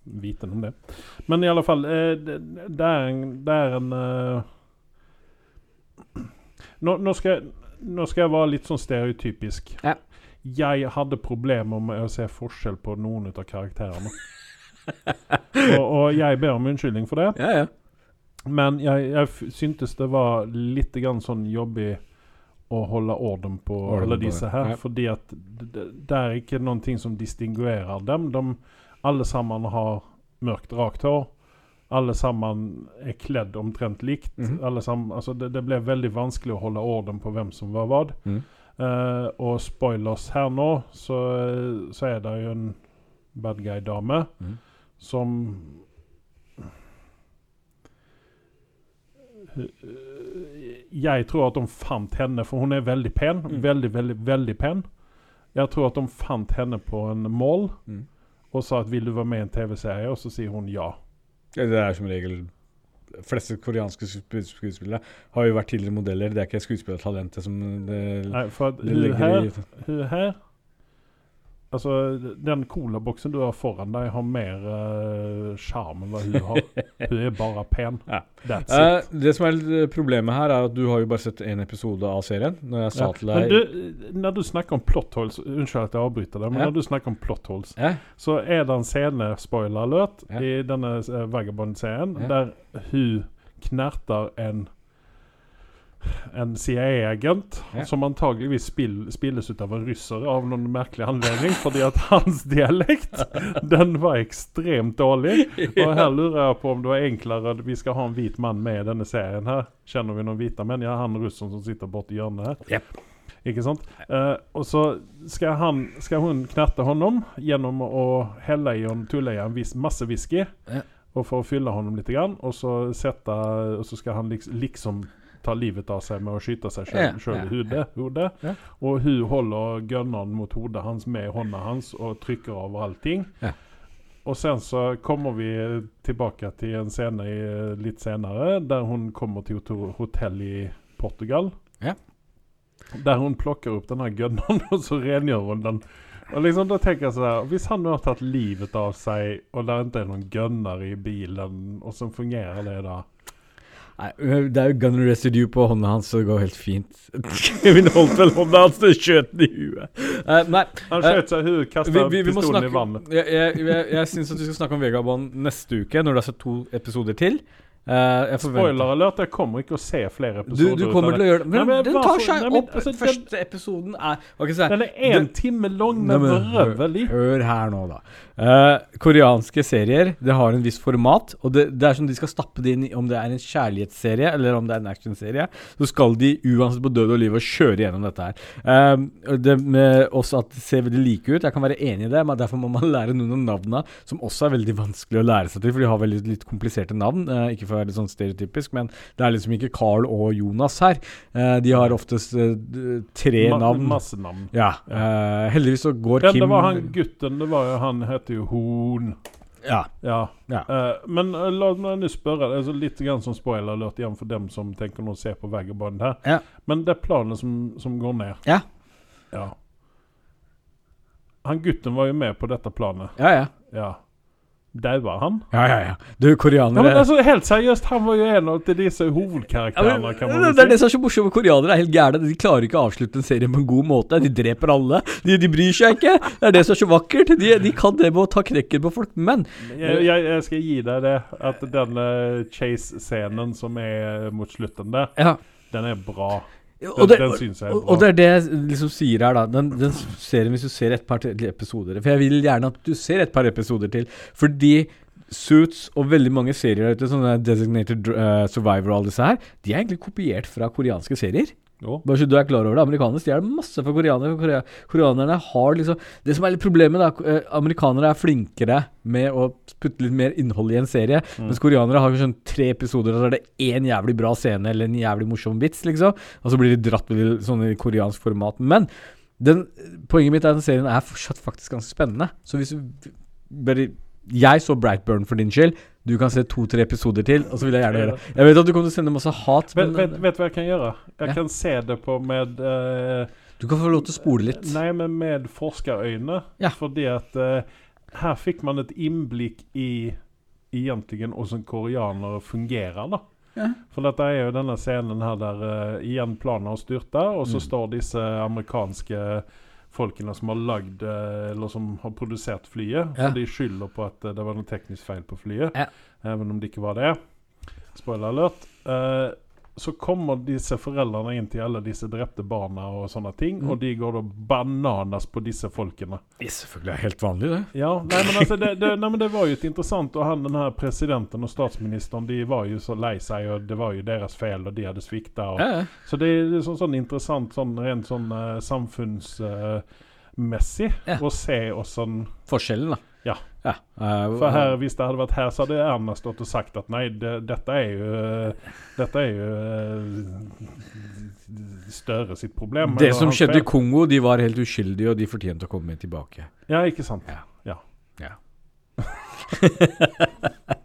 Viten om det. Men i alle fall, eh, det, det er en, det er en eh, nå, nå, skal jeg, nå skal jeg være litt sånn stereotypisk. Ja. Jeg hadde problemer med å se forskjell på noen av karakterene. og, og jeg ber om unnskyldning for det. ja, ja. Men jeg, jeg syntes det var litt grann sånn jobbig å holde orden på Orden alle disse her. Fordi at det, det er ikke noen ting som distinguerer dem. De, alle sammen har mørkt, rakt hår. Alle sammen er kledd omtrent likt. Mhm. alle sammen, altså det, det ble veldig vanskelig å holde orden på hvem som var hva. Mm. Uh, og spoilers her nå, så, så er det jo en bad guy-dame mm. som Jeg tror at de fant henne, for hun er veldig pen. Mm. Veldig, veldig, veldig pen. Jeg tror at de fant henne på en mall Mm. Og sa at 'vil du være med i en TV-serie', og så sier hun ja. Det er som regel De fleste koreanske skuespillere har jo vært tidligere modeller. Det er ikke skuespillertalentet som det, Nei, for at det hun her, hun her Altså, den colaboksen du har foran deg, har mer sjarm uh, enn hva hun har. Hun er bare pen. Ja. That's Eh, it. det som er problemet her, er at du har jo bare sett én episode av serien. Når jeg sa Ja. til deg du, når du snakker om plot holes Unnskyld at jeg avbryter deg, men Ja. når du snakker om plot holes, ja. så er det en scene, spoiler alert, i denne uh, Vagabond-serien der hun knerter en en CIA-agent Ja. som antageligvis spill, spilles ut av en russer av noen merkelig anledning, fordi at hans dialekt den var ekstremt dårlig. Og her lurer jeg på om det var enklere Vi skal ha en hvit mann med i denne serien her. Kjenner vi noen hvite menn? Ja, han russeren som sitter borti hjørnet her. Yep. Ikke sant? Uh, og så skal, han, skal hun knerte honom gjennom å helle i og tulle i en vis, masse whisky. Ja. Og for å fylle honom litt, grann, og så, sette, og så skal han liksom, liksom ta livet av seg med å skyte seg sjøl i hodet. hodet. Og hun holder gunneren mot hodet hans med hånda hans og trykker over allting. Ja. Og sen så kommer vi tilbake til en scene i, litt senere, der hun kommer til et hotell i Portugal. Ja. Der hun plukker opp denne gunneren, og så rengjør hun den. Og liksom da tenker jeg sånn Hvis han nå har tatt livet av seg, og det ikke er noen gunner i bilen, og så fungerer det da Nei, det er jo gun residue på hånda hans, så det går helt fint. Kevin holdt vel hånda hans og skjøt den i huet. Uh, nei, Han Eh, skjøt seg i huet, kasta pistolen snakke i vannet. Jeg, jeg, jeg, jeg syns at vi skal snakke om Vegabond neste uke, når det er så to episoder til. Eh, jeg Spoiler alert, jeg kommer ikke å se flere episoder. du du kommer til å gjøre det. Men, Nei, men den tar seg nei, men, opp. altså, Første episoden er okay, så. Den er én Den- time lang med røvelig. hør- Hør her nå, da. Uh, koreanske serier Det har en viss format. Og det, det er som de skal stappe det inn i om det er en kjærlighetsserie eller om det er en actionserie. Så skal de uansett på død og liv og kjøre gjennom dette her. Uh, det med også at det ser veldig like ut. Jeg kan være enig i det, men derfor må man lære noen av navnene som også er veldig vanskelig å lære seg til, for de har veldig litt kompliserte navn. Uh, ikke for å være litt sånn stereotypisk, men det er liksom ikke Carl og Jonas her. Eh, de har oftest eh, tre Ma navn. Masse navn. Ja. eh, heldigvis så går Ja, Kim det var han gutten, det var jo han heter jo Horn. Ja. Ja. Ja. Uh, men uh, la meg nå spørre, altså litt grann som spoiler alert igjen for dem som tenker å se på Vagabond her. Ja. Men det er planet som, som går ned. Ja. Ja. Han gutten var jo med på dette planet. Ja, ja. Ja. Daua han? Ja, ja, ja. Du, Ja, men altså, helt seriøst, han var jo en av til disse hovedkarakterene, kan man det, det er det som er så morsomt med koreanere. er helt gærne. De klarer ikke å avslutte en serie på en god måte. De dreper alle. De, de bryr seg ikke. Det er det som er så vakkert. De, de kan det med å ta knekken på folk. Men Jeg, jeg, jeg skal gi deg det, at den eh, chase-scenen som er mot slutten der, ja. den er bra. Og det, den den jeg er og, det er det jeg liksom sier her, da. Den, den serien, hvis du ser et par episoder For jeg vil gjerne at du ser et par episoder til. Fordi Suits og veldig mange serier ute, sånne Designated uh, Survivor og alle disse her, de er egentlig kopiert fra koreanske serier. Jo. Bare så du er klar over det. Amerikanere stjeler masse fra koreanere. Korea koreanerne har liksom Det som er litt problemet, da eh, Amerikanere er flinkere med å putte litt mer innhold i en serie. Mm. Mens koreanere har sånn tre episoder, og så er det én jævlig bra scene eller en jævlig morsom vits, liksom. Og så blir de dratt med sånn i koreansk format. Men den, poenget mitt er at den serien er fortsatt faktisk ganske spennende. Så hvis du bare Jeg så Brightburn for din skyld. Du kan se to-tre episoder til, og så vil jeg gjerne gjøre det. Jeg vet at du kommer til å sende masse hat, men vet, vet du hva jeg kan gjøre? Jeg Ja. kan se det på med uh, du kan få lov til å spole litt. Nei, men med forskerøyne. Ja. Fordi at uh, her fikk man et innblikk i egentlig hvordan koreanere fungerer, da. Ja. For dette er jo denne scenen her der uh, igjen planen har styrta, og så Mm. står disse amerikanske folkene som har lagd eh, Eller som har produsert flyet. Ja. De skylder på at eh, det var noe teknisk feil på flyet. Ja. Even om det ikke var det. Spoiler alert. Eh, så kommer disse foreldrene inn til alle disse drepte barna og sånne ting, Mm. og de går da bananas på disse folkene. Det er selvfølgelig helt vanlig, det. Ja, nei, men altså, det, det, nei, men det var jo et interessant, og han den her presidenten og statsministeren, de var jo så lei seg, og det var jo deres feil, og de hadde svikta. Og, Ja, ja. så det er sånn, sånn interessant, sånn rent sånn uh, samfunnsmessig, Ja. å se åssen Forskjellen, da. Ja. ja. Uh, For her, hvis det hadde vært her, så hadde Erna stått og sagt at nei, det, dette er jo eh, Dette er jo eh, sitt problem. Det som skjedde i. Kongo, de var helt uskyldige, og de fortjente å komme tilbake. Ja, ikke sant. Ja. Ja. Ja.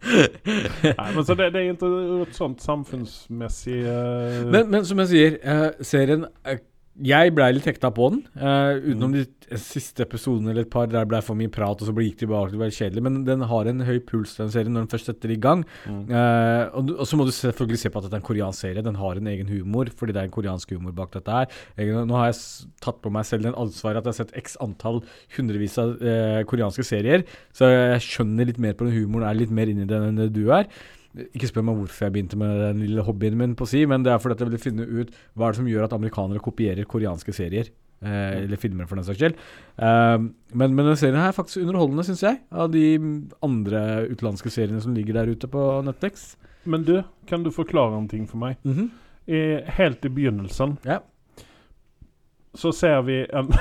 Nei, men så det, det er ikke et sånt samfunnsmessig uh... Men, men som jeg sier, eh, serien er Jeg blei litt hekta på den. Uh, utenom de siste episodene eller et par der det blei for mye prat, og så gikk tilbake til å være kjedelig. Men den har en høy puls, den serien, når den først setter i gang. Eh, og, du- og så må du selvfølgelig se på at dette er en koreansk serie. Den har en egen humor, fordi det er en koreansk humor bak dette her. Jeg, nå har jeg tatt på meg selv den ansvaret at jeg har sett x antall hundrevis av uh, koreanske serier, så jeg skjønner litt mer på den humoren, er litt mer inni den enn du er. Ikke spør meg hvorfor jeg begynte med den lille hobbyen min, på å si, men det er fordi at jeg ville finne ut hva er det som gjør at amerikanere kopierer koreanske serier. Eh, eller filmer, for den saks skyld. Eh, men, men denne serien her er faktisk underholdende, syns jeg, av de andre utenlandske seriene som ligger der ute på Netflix. Men du, kan du forklare en ting for meg? Mhm. I, helt i begynnelsen Ja. så ser vi en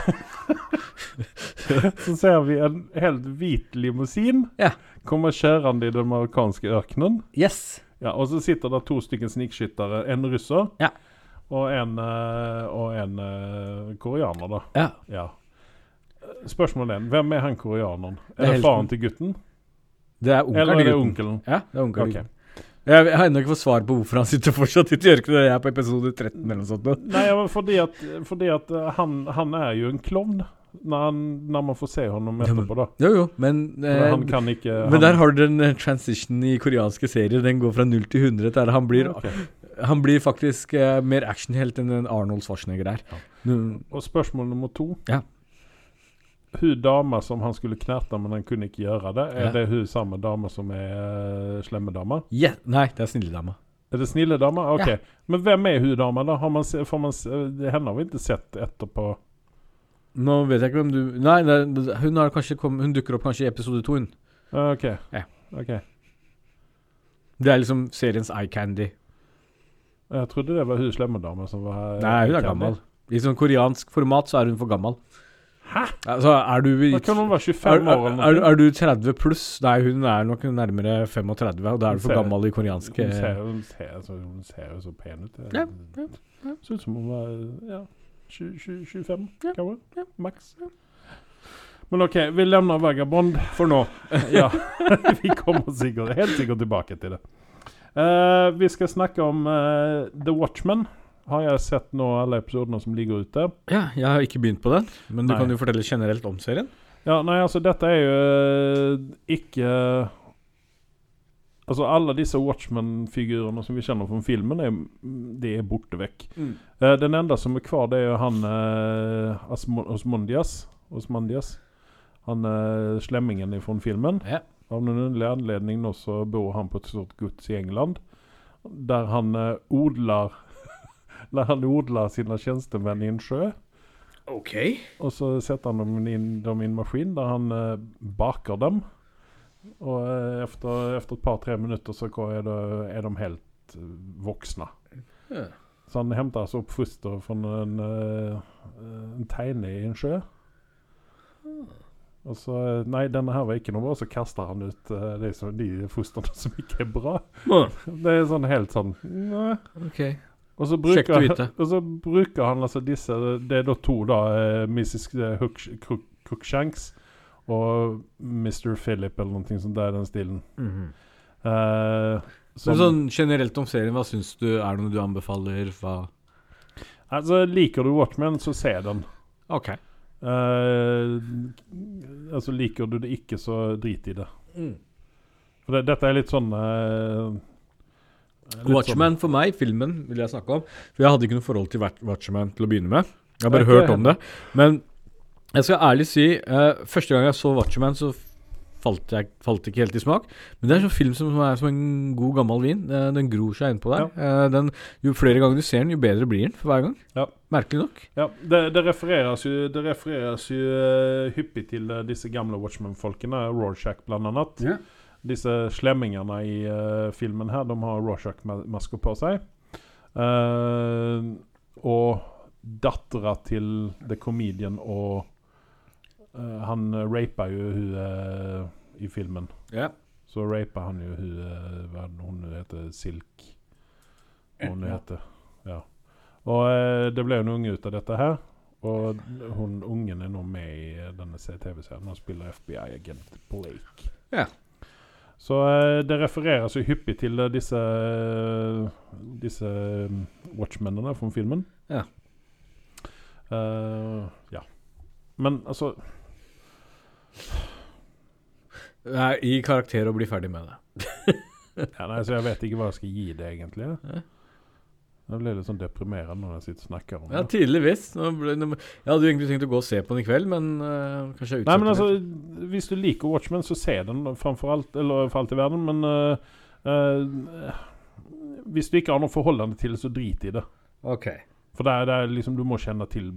Så ser vi en helt hvit limousin Ja. Komme skjærende i den marokkanske ørkenen. Yes. Ja, og så sitter det to stykker snikskyttere. En russer Ja. og en, eh, og en eh, koreaner, da. Ja. Ja. Spørsmålet er hvem er han koreaneren? Er det faren til gutten? Det er onkelen Eller er det onkelen? Ja, det er onkelen. Okay. Jeg, har ennå ikke fått svar på hvorfor han sitter fortsatt ute i ørkenen. Jeg er på episode 13 eller noe sånt. Nei, fordi at, fordi at eh, han, han er jo en klovn når, når man får se ham etterpå, da. Jo, jo, men eh, eh, han kan ikke Men der har du den eh, transition i koreanske serier. Den går fra 0 til 100. Der han blir, okay. han blir faktisk eh, mer actionhelt enn en Arnold Schwarzenegger er. Mm, Og spørsmål nummer to. Ja. Hun dama som han skulle knerte, men han kunne ikke gjøre det, er Ja. det hun samme dame som er uh, slemme dama? yeah, nei, det er snilledama. Er det snille dama? Ok. Ja. Men hvem er hun dama, da? Har man, får man, henne har vi ikke sett etterpå. Nå vet jeg ikke hvem du Nei, det, det- hun, kom, hun dukker opp kanskje i episode to. Hun. Ah, Ok. Ja. Ok. Det er liksom seriens eye candy. Jeg trodde det var hun slemme dama som var her. Nei, hun er gammel. I sånn koreansk format så er hun for gammel. Hæ? Altså, er du i Da kan hun være er, 25 år eller er, er, er du 30 pluss? Nei, hun er nok nærmere 35, og da er du for ser- gammel i koreansk Hun ser, hun, ser, hun ser jo så pen ut. Ja, ja, ja. Ser ut som hun var ja, 20, 20, 25, Ja, ja. Maks. Men OK, vi lemner Vagabond. For nå. ja, vi kommer sikkert, helt sikkert tilbake til det. Uh, vi skal snakke om uh, The Watchmen. Har jeg sett nå alle episodene som ligger ute? Ja, jeg har ikke begynt på den, men du Nei. kan jo fortelle generelt om serien. Ja, nei, altså dette er jo uh, ikke Altså alle disse Watchmen-figurene som vi kjenner fra filmen, er, det er borte vekk. Eh, den enda som er kvar, det jo han eh, Osmondias. Osmondias. Han eh, slemmingen fra filmen. Ja. Av noen underlig anledning nå så bor han på et stort gods i England. Der han eh, odler Der han odler sine tjenestemenn i en sjø. Ok. Og så setter han dem i en maskin der han eh, baker dem. Og eh, efter, efter et par-tre minutter så är, det, är de helt vuxna. voksne. Ja. Så han henter altså opp foster från en, eh, en teine i en sjø. Og så eh, Nei, denne her var ikke noe bra. Så kaster han ut eh, de, som, de fostrene som ikke er bra. Det er sånn helt sånn Nei. Ok. Og så bruker, og så bruker han altså disse Det er da to, da. eh, Mrs. Crookshanks og Mr. Philip eller noe sånt Det er den stilen. Mhm. Eh, Men som, sånn generelt om serien, hva syns du? Er det noe du anbefaler? Hva altså, liker du Watchmen, så se den. Ok. Eh, altså Liker du det ikke, så drit i det. Mm. For det, dette er litt sånn eh, litt Watchmen for meg, filmen, vil jeg snakke om. For jeg hadde ikke noe forhold til Wat- Watchmen til å begynne med. Jeg har bare hørt om det. Men jeg skal ærlig si, uh, første gang jeg så Watchmen, så falt jeg falt ikke helt i smak. Men det er en sånn film som er som en god gammel vin. Uh, den gror seg innpå deg. Uh, den, jo flere ganger du ser den, jo bedre blir den for hver gang. Ja. Merkelig nok. Ja, det, det refereres jo, det refereres jo hyppig til disse gamle Watchmen-folkene. Rorschach, blant annet. Disse slemmingene i filmen her, de har Rorschach-masker på seg. Eh, og dattera til The Comedian og eh, Han rapa jo hun uh, i filmen. Ja. Så rapa han jo hun uh, Hva hun heter? Silk? Hun Ja. heter. Ja. Og eh, det ble en unge ut av dette her. Og hun ungen er nå med i eh, denne TV-serien. Han spiller FBI-agent Blake. Ja. Så eh, det refereres jo hyppig til eh, disse Disse mm, watchmennene fra filmen. Ja. Eh, ja. Men altså Nei, I karakter og bli ferdig med det. ja, nei, så Jeg vet ikke hva jeg skal gi det, egentlig. Ja. Jeg ble litt sånn deprimerende når jeg sitter og snakker om Ja, det. tydeligvis. Nå jeg hadde jo egentlig tenkt å gå og se på den i kveld, men uh, kanskje jeg Nei, men altså, altså, Hvis du liker Watchmen, så se den framfor alt, eller for alt i verden. Men uh, uh, hvis du ikke har noe forholdende til det, så drit i det. Ok. For det er, det er liksom, du må kjenne til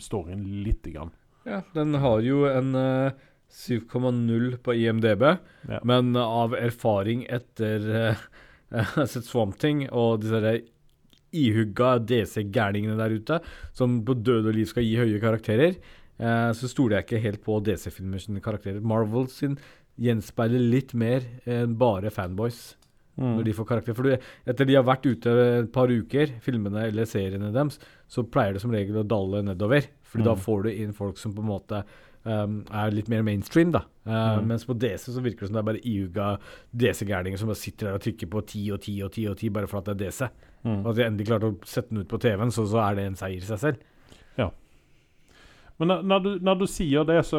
storyen lite grann. Ja, den har jo en øh, 7,0 på IMDb, Ja. men av erfaring etter har sett Swamp Thing og disse der ihugga DC-gærningene der ute, som på død og liv skal gi høye karakterer, eh, så stoler jeg ikke helt på DC-filmer sine karakterer. Marvel sin gjenspeiler litt mer enn bare fanboys. Mm. når de får karakter. For du, etter de har vært ute et par uker, filmene eller seriene deres, så pleier det som regel å dalle nedover. Fordi da Mm. får du inn folk som på en måte um, er litt mer mainstream, da. Uh, Mm. Mens på DC så virker det som det er bare iuga DC-gærninger som bare sitter der og trykker på 10 og 10 og 10 og 10 bare for at det er DC. Mm. Og at de endelig klarte å sette den ut på TV-en, så, så er det en seier i seg selv. Ja. Men når, du, når du sier det, så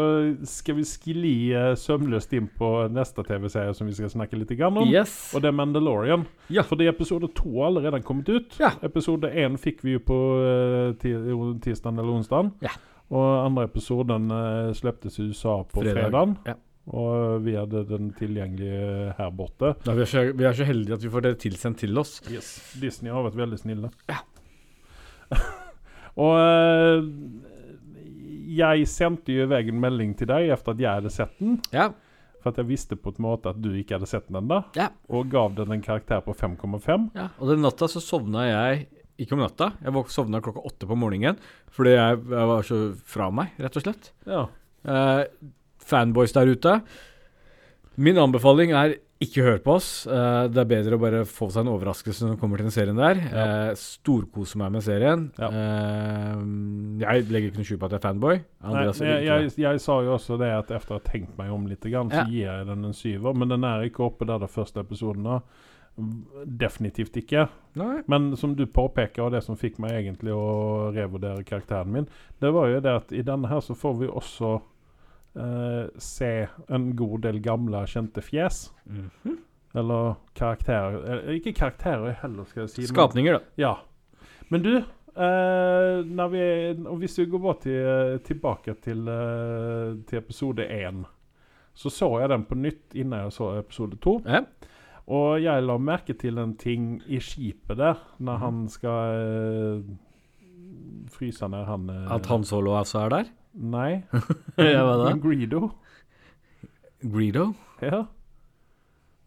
skal vi skli eh, sømløst inn på neste TV-serie som vi skal snakke litt om. Yes. Og det er Mandalorian. Ja. Fordi episode to har allerede kommet ut. Ja. Episode én fikk vi jo på uh, tirsdag eller onsdag. Ja. Og andre episoden uh, slipptes i USA på Fredag. Ja. Og vi hadde den tilgjengelig eh, her borte. Ja, vi, er så, vi er så heldige at vi får det tilsendt til oss. Disney har vært veldig snille. Ja. og uh, jeg sendte jo i vei en melding til deg etter at jeg hadde sett den. Ja. For at jeg visste på en måte at du ikke hadde sett den ennå. Ja. Og gav den en karakter på 5,5. Ja, og den natta så sovna jeg ikke om natta. Jeg sovna klokka åtte på morgenen fordi jeg, jeg var så fra meg, rett og slett. Ja. Eh, fanboys der ute. Min anbefaling er ikke hør på oss. Eh, det er bedre å bare få seg en overraskelse når det kommer til den serien der. Ja. Eh, storkose meg med serien. Ja. Eh, jeg legger ikke noe skjul på at jeg er fanboy. Nei, Andreas er jeg, jeg, jeg sa jo også det at etter å ha tenkt meg om litt, så gir jeg den en syver. Men den er ikke oppe der de første episodene. Definitivt ikke. Nei. Men som du påpeker, og det som fikk meg egentlig å revurdere karakteren min, det var jo det at i denne her så får vi også eh, se en god del gamle, kjente fjes. Mhm. Eller karakterer eh, Ikke karakterer heller, skal jeg si. Skapninger, da. Ja. Men du, eh, vi, hvis vi går bare til, tilbake til, eh, til episode én, så så jeg den på nytt innan jeg så episode to. Ja. Og jeg la merke til en ting i skipet der, når han skal eh, fryse ned han eh, At Han Solo altså er der? Nei. ja, hva da? Greedo. Greedo? Ja.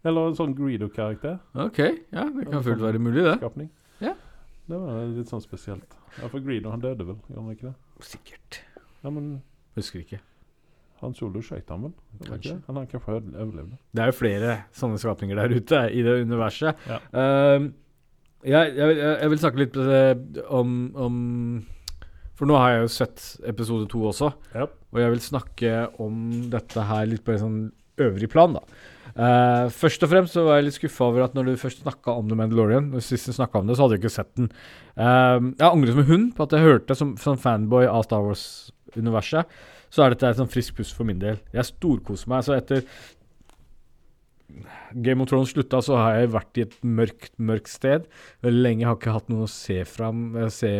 Eller en sånn Greedo-karakter. Ok, ja, det kan fullt være mulig, det. Skapning. Ja. Det var litt sånn spesielt. Ja, For Greedo, han døde vel? Gjorde han ikke det? Sikkert. Ja, men Husker ikke. Han Solo han vel? Kanskje. Han har kanskje overlevd. Det er jo flere sånne skapninger der ute i det universet. Ja. Jeg, jeg, jeg jeg vil snakke litt eh, om, om For nå har jeg jo sett episode to også, Yep. og jeg vil snakke om dette her litt på en sånn øvrig plan, da. Uh, først og fremst så var jeg litt skuffa over at når du først snakka om The Mandalorian, og sist du snakka om det, så hadde jeg ikke sett den. Uh, jeg angrer som en hund på at jeg hørte som, som fanboy av Star Wars-universet, så er dette et sånn frisk pust for min del. Jeg storkoser meg. Så etter Game of Thrones slutta, så har jeg vært i et mørkt, mørkt sted. Veldig lenge har jeg ikke hatt noe å se fram, eh, se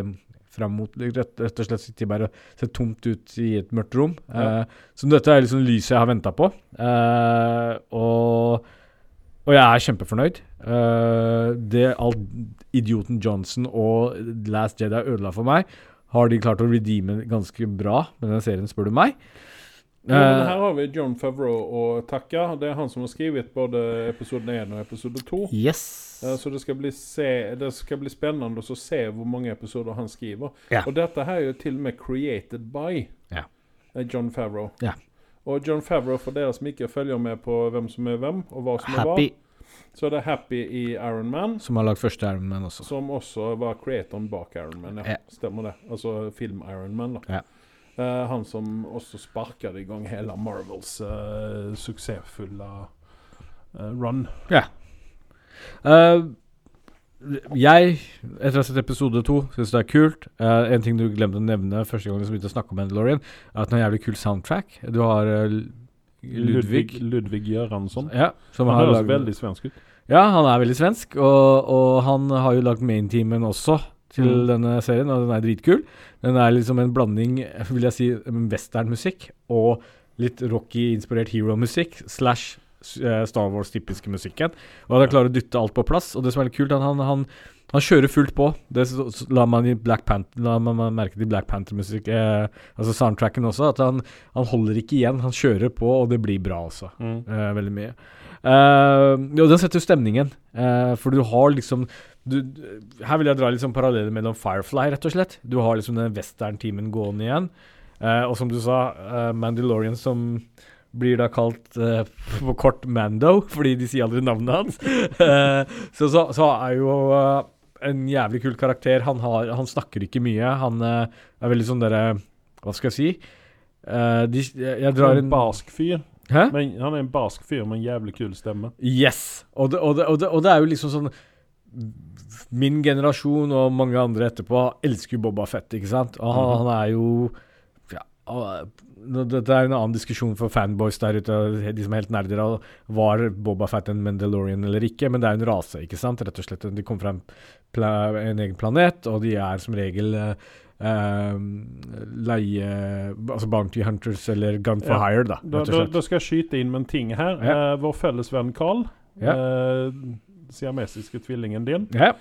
fram mot. Rett, rett og slett sitter bare og ser tomt ut i et mørkt rom. Ja. Eh, så dette er liksom lyset jeg har venta på. Eh, og, og jeg er kjempefornøyd. Uh, det alt idioten Johnson og Last Jedi ødela for meg, har de klart å redeeme ganske bra med den serien, spør du meg. Ja, men Eh, her har vi John Favreau å takke. Det er han som har skrevet både episode 1 og episode 2. yes. Eh, Så det skal bli, se, det skal bli spennende å se hvor mange episoder han skriver. Ja. Og dette her er jo til og med created by Ja. eh, John Favreau. Ja. Og John Favreau, for dere som ikke følger med på hvem som er hvem, og hva som er hva, Happy, så det er Happy i Iron Man, som har lagd første Iron Man også. som også var creatoren bak Iron Man. Ja, Ja. Stemmer det. Altså film Iron Man, da. Ja. Uh, han som også sparket i gang hele Marvels uh, suksessfulle uh, run. Ja. Jeg, etter å ha sett episode to, syns det er kult. En ting du glemte å nevne første gang du begynte å snakke om Mandalorian, er at den har jævlig kul soundtrack. Du har Ludvig, Ludvig, Göransson. Ja, Han høres laget- veldig svensk ut. Ja, han er veldig svensk, og, og han har jo lagd mainteamen også til Mm. denne serien, og den er dritkul. Den er liksom en blanding, vil jeg si, westernmusikk og litt Rocky-inspirert hero-musikk slash eh, Star Wars-typiske musikken. Og han klarer å dytte alt på plass. Og det som er litt kult, han, han, han kjører fullt på. Det la man i Black Panther La man merke til Black Panther-musikk, eh, altså soundtracken også, at han, han holder ikke igjen. Han kjører på, og det blir bra også. Mm. Eh, veldig mye. Uh, jo, den setter jo stemningen. uh, for du har liksom du, Her vil jeg dra sånn paralleller mellom Firefly, rett og slett. Du har liksom den western-teamen gående igjen. Uh, og som du sa, eh, Mandalorian som blir da kalt uh, på kort Mando, fordi de sier aldri navnet hans. Uh, så, så, så er jo eh, en jævlig kul karakter. Han, har, han snakker ikke mye. Han eh, er veldig sånn derre Hva skal jeg si? Eh, de, jeg, jeg drar En barsk fyr. Hæ? Men han er en barsk fyr med en jævlig kul stemme. Yes! Og det, og, det, og, det, og det er jo liksom sånn Min generasjon og mange andre etterpå elsker jo Boba Fett, ikke sant? Og han, han er jo ja, Dette er en annen diskusjon for fanboys der ute, de som er helt nerder var Boba Fett en Mandalorian eller ikke, men det er jo en rase, ikke sant? Rett og slett. De kom fra en, egen planet, og de er som regel eh, leie Altså Bounty Hunters eller Gun for Ja. hire, da. Da, da, da skal jeg skyte inn med en ting her. Ja. Uh, vår felles venn Carl, Ja. uh, siamesiske tvillingen din, Ja.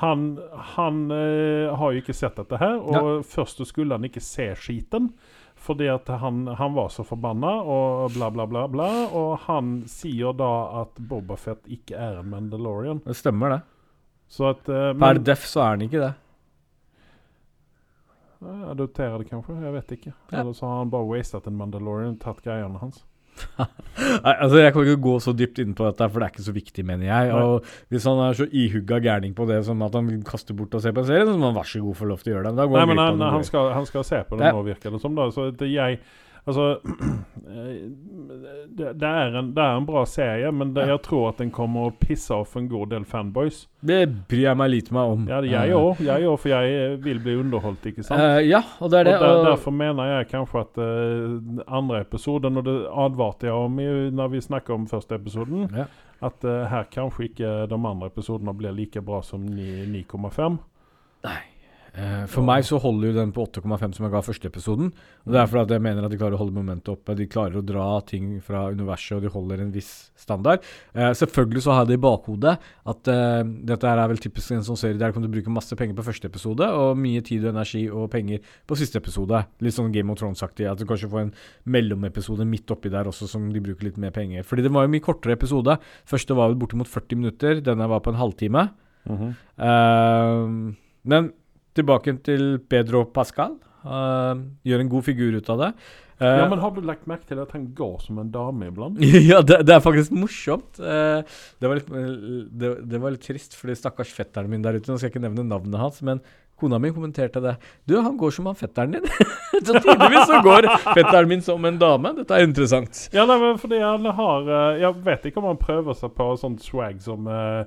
han, han har jo ikke sett dette her. Og først skulle han ikke se skiten. Fordi at han, han var så forbanna og bla, bla, bla. bla Og han sier da at Bobafett ikke er en Mandalorian. Det stemmer, det. Så at eh, Per def så er han ikke det. Adopterer det kanskje, jeg vet ikke. Ja. Eller så har han bare wastet en Mandalorian, tatt greiene hans. Nei, altså Jeg kan ikke gå så dypt inn på dette, for det er ikke så viktig, mener jeg. Og Hvis han er så ihugga gærning på det som at han vil kaste bort og se på en serie, så må han vær så god få lov til å gjøre det. Nei, men han, han, skal, han skal se på det Ja. nå, virker det som. da Så det, jeg Altså eh, det, det, er en, det er en bra serie, men det, jeg tror at den kommer å pisse off en god del fanboys. Det bryr jeg meg lite meg om. Ja, jeg Eh, òg, jeg for jeg eh, vil bli underholdt, ikke sant? Uh, ja, og det er det. og der, Derfor mener jeg kanskje at uh, andre episoden, og det advarte jeg om i, når vi snakker om første episoden, ja. at uh, her kanskje ikke de andre episodene blir like bra som 9,5. Eh, for meg så holder jo den på 8,5 som jeg ga første episoden. Og Det er fordi at jeg mener at de klarer å holde momentet oppe. De klarer å dra ting fra universet, og de holder en viss standard. Eh, selvfølgelig så har jeg det i bakhodet at eh, dette her er vel typisk en sånn serie der du kan du bruke masse penger på første episode, og mye tid og energi og penger på siste episode. Litt sånn Game of Thrones-aktig. At du kanskje får en mellomepisode midt oppi der også som de bruker litt mer penger. Fordi det var jo mye kortere episode. Første var vel bortimot 40 minutter. Denne var på en halvtime. Mhm. Eh, men tilbake til Pedro Pascal. Uh, gjør en god figur ut av det. Uh, Ja, men har du lagt merke til at han går som en dame iblant? ja, det, det er faktisk morsomt. Uh, det, var litt, det, det var litt trist, fordi stakkars fetteren min der ute Nå skal jeg ikke nevne navnet hans, men kona mi kommenterte det. Du, han går som han fetteren din. så tydeligvis så går fetteren min som en dame. Dette er interessant. Ja, nei, men fordi han har Jeg vet ikke om han prøver seg på sånt swag som eh,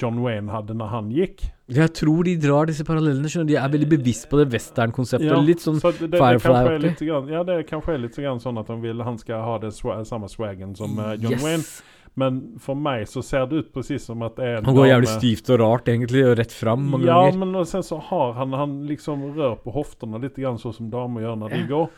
John Wayne hadde når han gikk. Jeg tror de drar disse parallellene. skjønner. De er veldig bevisst på det western-konseptet. litt sånn så Firefly-aktig. Ja, det kanskje er litt grann sånn at han vil han skal ha det swa samme swagen som uh, John yes. Wayne. Men for meg så ser det ut presis som at det er en Han går dame- jævlig stivt og rart, egentlig, og rett fram mange Ja, ganger. men og sen så har han Han liksom rør på hoftene litt grann sånn som damer gjør når de Ja. går.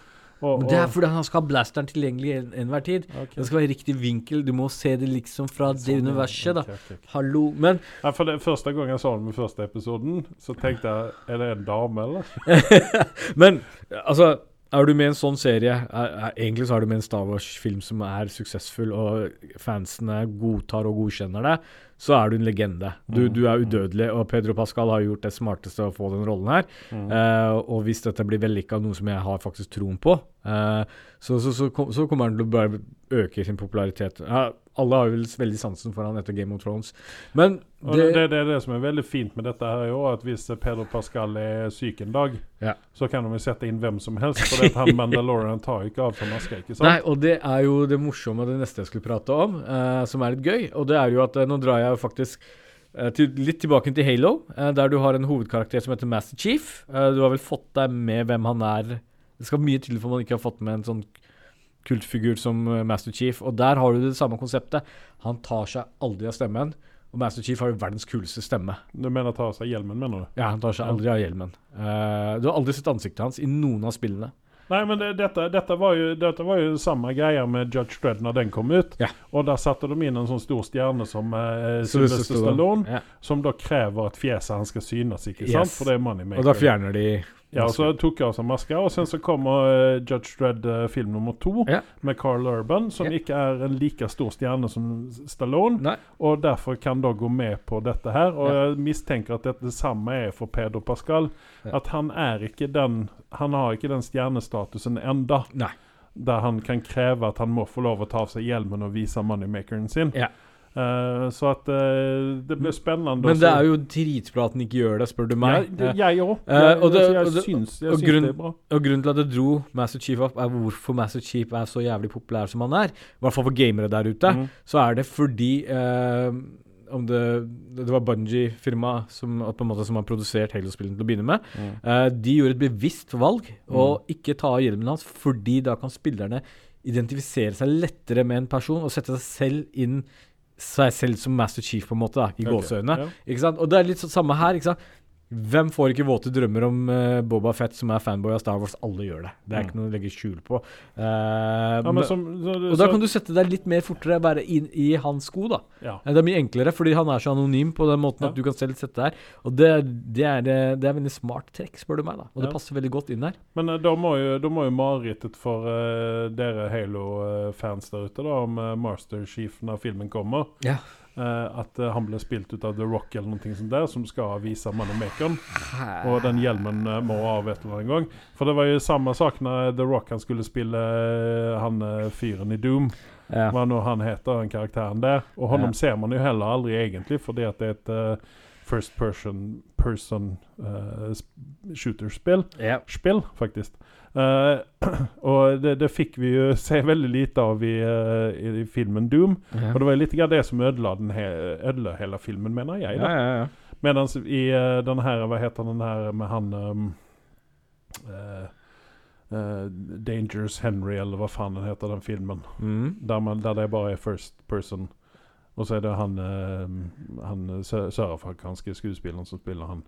Og, Men det er fordi han skal ha blasteren tilgjengelig en- enhver tid. Okay. Det skal være riktig vinkel. Du må se det liksom fra det Sånn, det universet, da. Hallo. Men Ja, for det, Første gang jeg så den med første episoden, så tenkte jeg Er det en dame, eller? Men altså er du med i en sånn serie er, er, Egentlig så er du med i en Star Wars-film som er suksessfull, og fansene godtar og godkjenner det, så er du en legende. Du, Mm, du er udødelig, og Pedro Pascal har gjort det smarteste å få den rollen her. Mm. Eh, og hvis dette blir vellykka, noe som jeg har faktisk troen på, eh, så, så, så, kom, så kommer han til å bare øke sin popularitet. Ja, alle har vel veldig sansen for han etter Game of Thrones. Men det, det, det er det som er veldig fint med dette her jo, at hvis Pedro Pascal er syk en dag, Ja. så kan de sette inn hvem som helst. For det at han Mandalorian tar ikke av seg maska, ikke sant? Nei, og det er jo det morsomme, det neste jeg skulle prate om, eh, som er litt gøy. Og det er jo at nå drar jeg jo faktisk Eh, til, litt tilbake til Halo, eh, der du har en hovedkarakter som heter Master Chief. Eh, du har vel fått deg med hvem han er. Det skal mye til for man ikke har fått med en sånn kultfigur som Master Chief. Og der har du det samme konseptet. Han tar seg aldri av stemmen. Og Master Chief har jo verdens kuleste stemme. Du mener ta av seg hjelmen, mener du? Ja, Han tar seg aldri av hjelmen. Du har aldri sett ansiktet hans i noen av spillene. Nei, men det, dette, dette, var jo, dette var jo samme greia med Judge Dredd når den kom ut. Ja. Og der satte de inn en sånn stor stjerne som eh, Sylvester Stallone, Ja. som da krever at fjeset hans skal synes, ikke Yes. sant? For det er moneymaker. Og da fjerner de Ja, så tok jeg av seg maska, og sen så kommer uh, Judge Dredd uh, film nummer to Ja. med Carl Urban, som Ja. ikke er en like stor stjerne som Stallone, Nei. og derfor kan da gå med på dette her. Og Ja. jeg mistenker at det, det samme er for Peder Pascal. At han er ikke den Han har ikke den stjernestatusen enda. Nei. Der han kan kreve at han må få lov å ta av seg hjelmen og vise moneymakeren sin. Ja. Eh, så at uh, det blir spennende. Men det er jo dritbra at den ikke gjør det, spør du meg. Ja, det- jeg òg. Uh, og det- og det- og det grunnen til at jeg dro Master Chief opp, er hvorfor Master Chief er så jævlig populær som han er. I hvert fall for gamere der ute. Mm. Så er det fordi eh, om det, det var Bungie-firmaet som, som har produsert Halo-spillene til å begynne med. Mm. Eh, de gjorde et bevisst valg å ikke ta av hjelmen hans, fordi da kan spillerne identifisere seg lettere med en person og sette seg selv inn seg selv som Master Chief, på en måte, da, i okay. gåseøynene. ja. Ikke sant? Og det er litt sånn samme her. ikke sant? Hvem får ikke våte drømmer om uh, Boba Fett, som er fanboy av Star Wars? Alle gjør det. Det er Mm. ikke noe å legge skjul på. Uh, Ja, som, så, og da kan du sette deg litt mer fortere bare inn i hans sko, da. ja. Eh, Det er mye enklere, fordi han er så anonym på den måten Ja. at du kan selv sette deg her. Og det, det, er, det er veldig smart trekk, spør du meg, da. Og det passer veldig godt inn her. Men uh, da må jo, da må jo marerittet for dere Halo-fans der ute, da, om uh, Master Chief når filmen kommer, Ja. At eh, han ble spilt ut av The Rock eller noe sånt der, som skal vise moneymakeren. Og den hjelmen eh, må av et eller annet gang. For det var jo samme sak når The Rock han skulle spille eh, han eh, fyren i Doom. Ja. Hva nå han heter, den karakteren der. Og honom Ja. ser man jo heller aldri egentlig, fordi at det er et uh, first person, person uh, shooter-spill. Ja. Spill, faktisk. Eh, og det, det fikk vi jo se veldig lite av i, eh, i, i filmen Doom. Og det var litt det som ødela, he ødela hele filmen, mener jeg. Ja, da. ja, ja. Mens i eh, den her, hva heter den her med han um, uh, Uh, Dangerous Henry, eller hva faen den heter, den filmen. Mm. Der, man, der det bare er first person. Og så er det han, uh, han sørafrikanske skuespilleren som spiller han.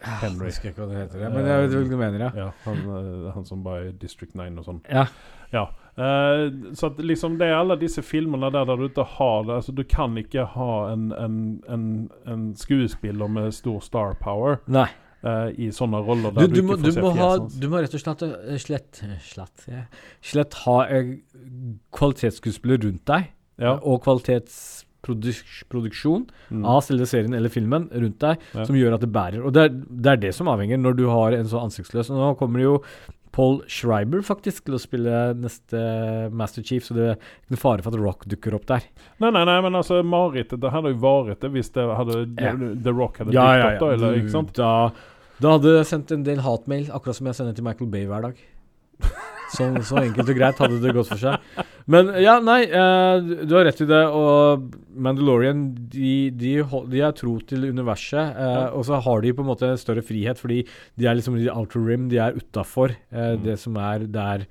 Henry. Jeg husker ikke hva det heter, men jeg vet hva du mener, ja. Ja, han, eh, han som var i District 9 og sånn. Ja. Ja. Uh, så at liksom det er alle disse filmene der, der du ikke har det. Altså, du kan ikke ha en, en, en, en skuespiller med stor star power Nei. Uh, i sånne roller Du, der du, du, må, ikke du, se fjeset du må rett og slett slett, slett, slett ha eh, kvalitetsskuespillere rundt deg, Ja. og kvalitetsproduksjon Mm. av selve serien eller filmen rundt deg, Ja. som gjør at det bærer. Og det er, det er det som avhenger når du har en så ansiktsløs. Og nå kommer jo Paul Schreiber faktisk til å spille neste Master Chief, så det er ikke fare for at Rock dukker opp der. Nei, nei, nei, men altså marerittet Det hadde jo vært det hvis det hadde Ja. The Rock hadde dukket opp, da. Eller, ikke sant? Da, da hadde jeg sendt en del hatmail, akkurat som jeg sender til Michael Bay hver dag. Så, så enkelt og greit hadde det gått for seg. Men ja, nei, eh, du- har rett i det. Og Mandalorian de, de, de er tro til universet. Eh, Ja. Og så har de på en måte en større frihet, fordi de er liksom i outer rim. De er utafor eh, Mm. det som er der.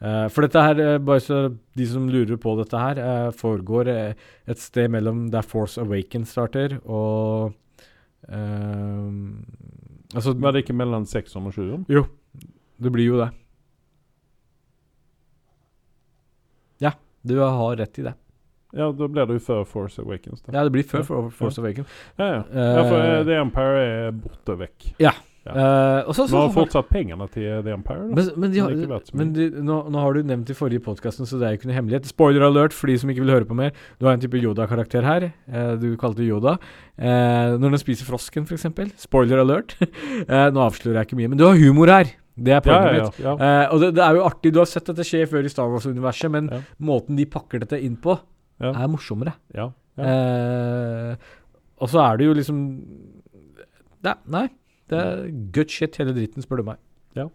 Eh, for dette her, eh, bare så de som lurer på dette her, eh, foregår et sted mellom der Force Awakens starter, og Altså Var det ikke mellom 600 og 700? Jo, det blir jo det. Ja, du har rett i det. Ja, da blir det jo før Force Awakens. Da. Ja, det blir før Ja. For Force Awakens. Ja, ja. ja for eh, The Empire er borte vekk. Ja. Ja. Uh, så, Vi har fortsatt pengene til The Empire. Da. men, men, de har, men de, nå, nå har du nevnt i forrige podkast, så det er jo ikke noe hemmelighet. Spoiler alert for de som ikke vil høre på mer. Du har en type Yoda-karakter her. Uh, du kalte Yoda. Når den spiser frosken, f.eks. Spoiler alert. nå avslører jeg ikke mye, men du har humor her. Det er poenget ja, mitt. ja. ja. Eh, og det, det er jo artig. Du har sett dette skje før i Star Wars-universet, men måten de pakker dette inn på, er morsommere. ja. Eh, og så er det jo liksom Nei, nei. Det er good shit, hele dritten, spør du meg. Ja.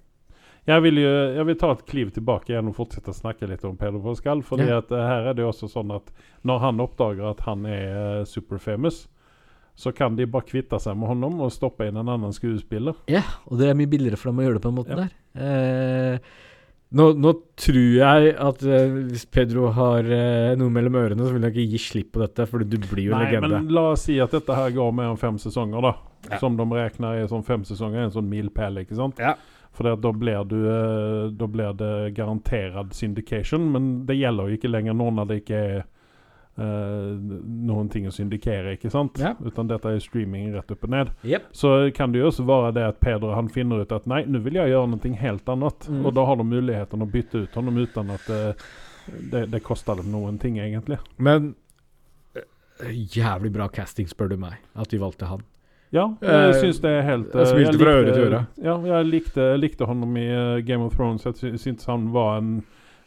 Jeg vil, jo, jeg vil ta et kliv tilbake igjen og fortsette å snakke litt om Pedro Pascal. Fordi Ja. at eh, her er det også sånn at når han oppdager at han er uh, super famous, så kan de bare kvitte seg med honom og stoppe inn en annen skuespiller. Ja, og det er mye billigere for dem å gjøre det på den måten Ja. der. Eh, nå, nå tror jeg at eh, hvis Pedro har eh, noe mellom ørene, så vil han ikke gi slipp på dette, for du blir jo en Nei, legende. men la oss si at dette her går mer enn fem sesonger, da. Ja. Som de regner er sånn fem sesonger, en sånn milepæl, ikke sant? Ja. For da, blir du, eh, da blir det garantert syndication, men det gjelder jo ikke lenger nå når det ikke er eh, noen ting å syndikere, ikke sant? Ja. Utan dette er streaming rett opp og ned. Yep. Så kan det jo også være det at Peder han finner ut at nei, nå vil jeg gjøre noe helt annet. Mm. Og da har de muligheten å bytte ut honom uten at uh, det, det koster dem noen ting, egentlig. Men uh, jævlig bra casting, spør du meg, at de valgte han. Ja, jeg syns det er helt jeg smilte fra øre til øre. Ja, jeg likte, likte honom i Game of Thrones. Jeg sy- syntes han var en,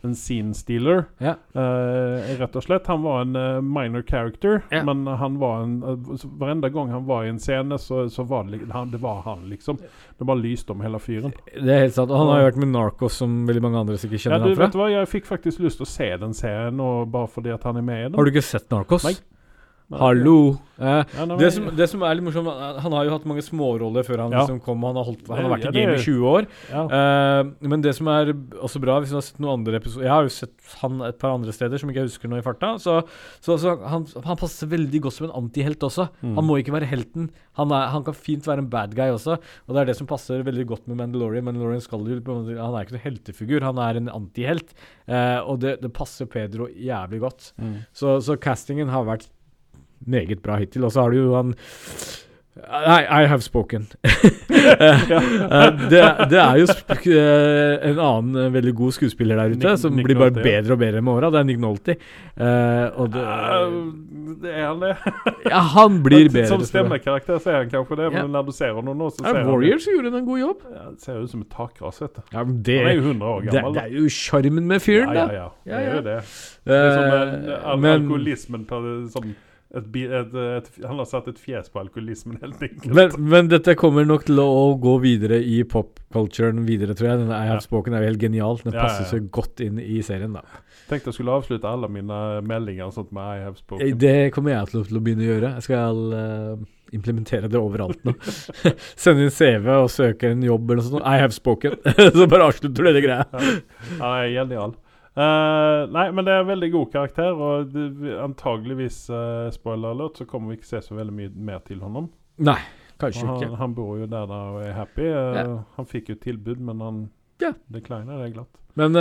en scene stealer. Ja. Eh, rett og slett. Han var en uh, minor character, Ja. men han var en uh, Varenda gang han var i en scene, så, så var det, han, det var han, liksom. Det bare lyste om hele fyren. Det er helt sant. Og han har jo vært med Narcos, som veldig mange andre sikkert Ja, kjenner du, han fra. vet du hva? Jeg fikk faktisk lyst til å se den serien, og bare fordi at han er med i den. Har du ikke sett Narcos? Nei. Hallo! Eh, Ja, det, som, det som er litt morsomt, han har jo hatt mange småroller før han Ja. liksom kom. Han har, holdt, han har vært i det- game i 20 år. ja. Eh, men det som er også bra, hvis du har sett noen andre episoder Jeg har jo sett han et par andre steder som ikke jeg husker nå i farta. Så, så, så han, han passer veldig godt som en antihelt også. Mm. Han må ikke være helten. Han, er, han kan fint være en bad guy også. Og det er det som passer veldig godt med Mandalorian. Mandalorian skal jo, Han er ikke noen heltefigur, han er en antihelt. Eh, og det, det passer Pedro jævlig godt. Mm. Så, så castingen har vært meget bra hittil. Og så har du jo han Nei, I have spoken. Eh, det, det er jo eh, en annen eh, veldig god skuespiller der ute, Nick- som Nick blir bare Nolte, bedre og bedre med åra. Det er Nick Nolte. Uh, det, Eh, er han det. ja, han blir bedre. Som stemmekarakter så er han kanskje det, Ja. men når du ser ham nå, så Ja, Warriors han gjorde en god jobb. Ja, det ser ut som et takras, vet du. Ja, men det, Han er jo 100 år gammel. det det er jo sjarmen med fyren, ja, ja, ja. Det er jo det. Det er som en, Eh, al men, alkoholismen på det, sånn et, et, et, Han har satt et fjes på alkoholismen, helt enkelt. men, men dette kommer nok til å gå videre i popculturen videre, tror jeg. Denne I Ja. Have Spoken er jo helt genial. Den Ja, passer ja, ja. så godt inn i serien, da. Tenkte jeg skulle avslutte alle mine meldinger og sånt med I have Eh, spoken. Det kommer jeg til å, til å begynne å gjøre. Jeg skal uh, implementere det overalt nå. Sende inn CV og søke en jobb eller noe sånt. I have spoken. så bare avslutter du det greia. Han er genial. Eh, nei, men det er en veldig god karakter, og det, antageligvis, uh, spoiler alert, så kommer vi ikke se så veldig mye mer til honom. Nei, kanskje han, ikke. Han, bor jo der da og er happy. Uh, Ja. Han fikk jo tilbud, men han Ja. decliner det glatt. Men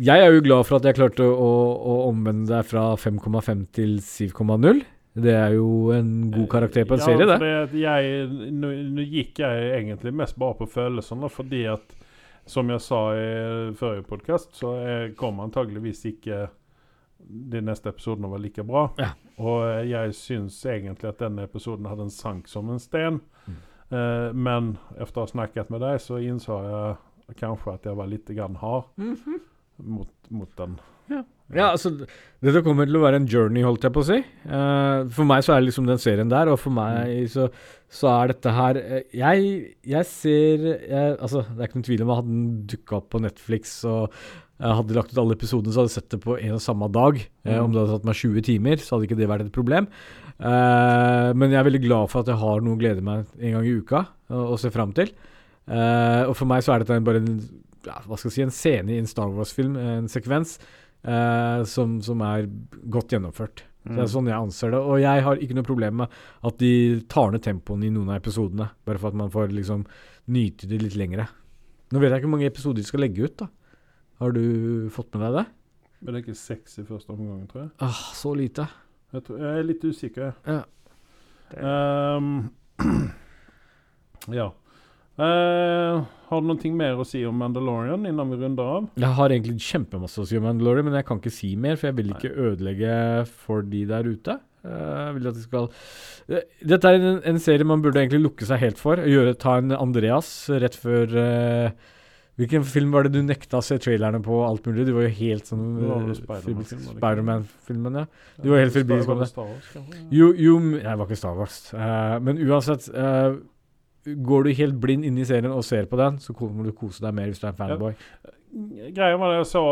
jeg er jo glad for at jeg klarte å, å omvende deg fra 5,5 til 7,0. Det er jo en god karakter på en ja, serie, det. jeg, nå, nå gikk jeg egentlig mest bare på følelsene, fordi at som jeg sa i forrige podkast, så er, kommer antageligvis ikke de neste episodene være like bra. Ja. Og jeg syns egentlig at denne episoden hadde en sank som en sten. Mm. Eh, men etter å ha snakket med deg, så innså jeg kanskje at jeg var litt grann hard mot, mot den. Ja, altså Dette kommer til å være en journey, holdt jeg på å si. Eh, for meg så er det liksom den serien der, og for meg så, så er dette her eh, Jeg, jeg ser jeg, Altså, det er ikke noen tvil om at hadde den dukka opp på Netflix og jeg hadde lagt ut alle episodene, så hadde jeg sett det på en og samme dag. Eh, Mm. om det hadde tatt meg 20 timer, så hadde ikke det vært et problem. Eh, men jeg er veldig glad for at jeg har noe å glede meg en gang i uka og, og se fram til. Eh, og for meg så er dette bare en, ja, hva skal jeg si, en scene i en Star Wars-film, en sekvens, eh, som, som er godt gjennomført. Så Det er sånn jeg anser det. Og jeg har ikke noe problem med at de tar ned tempoen i noen av episodene, bare for at man får liksom nyte det litt lengre. Nå vet jeg ikke hvor mange episoder de skal legge ut, da. Har du fått med deg det? Men det er ikke seks i første omgang, tror jeg. Ah, så lite. Jeg, tror, jeg er litt usikker. jeg. Ja. Um, ja. Eh, har du noe mer å si om Mandalorian innan vi runder av? Jeg har egentlig kjempemasse å si om Mandalorian, men jeg kan ikke si mer, for jeg vil ikke ødelegge for de der ute. Uh, de skal Eh, Dette er en, en serie man burde egentlig lukke seg helt for. Gjøre, ta en Andreas rett før uh, Hvilken film var det du nekta å se trailerne på? alt mulig? Du var jo helt sånn? Spider-Man-filmen, ja. Du var helt Wars. Jo, jo Nei, det var ikke Star Wars. Uh, men uansett Går du helt blind inn i serien og ser på den, så kommer du kose deg mer hvis du er en fanboy. greia var at jeg så,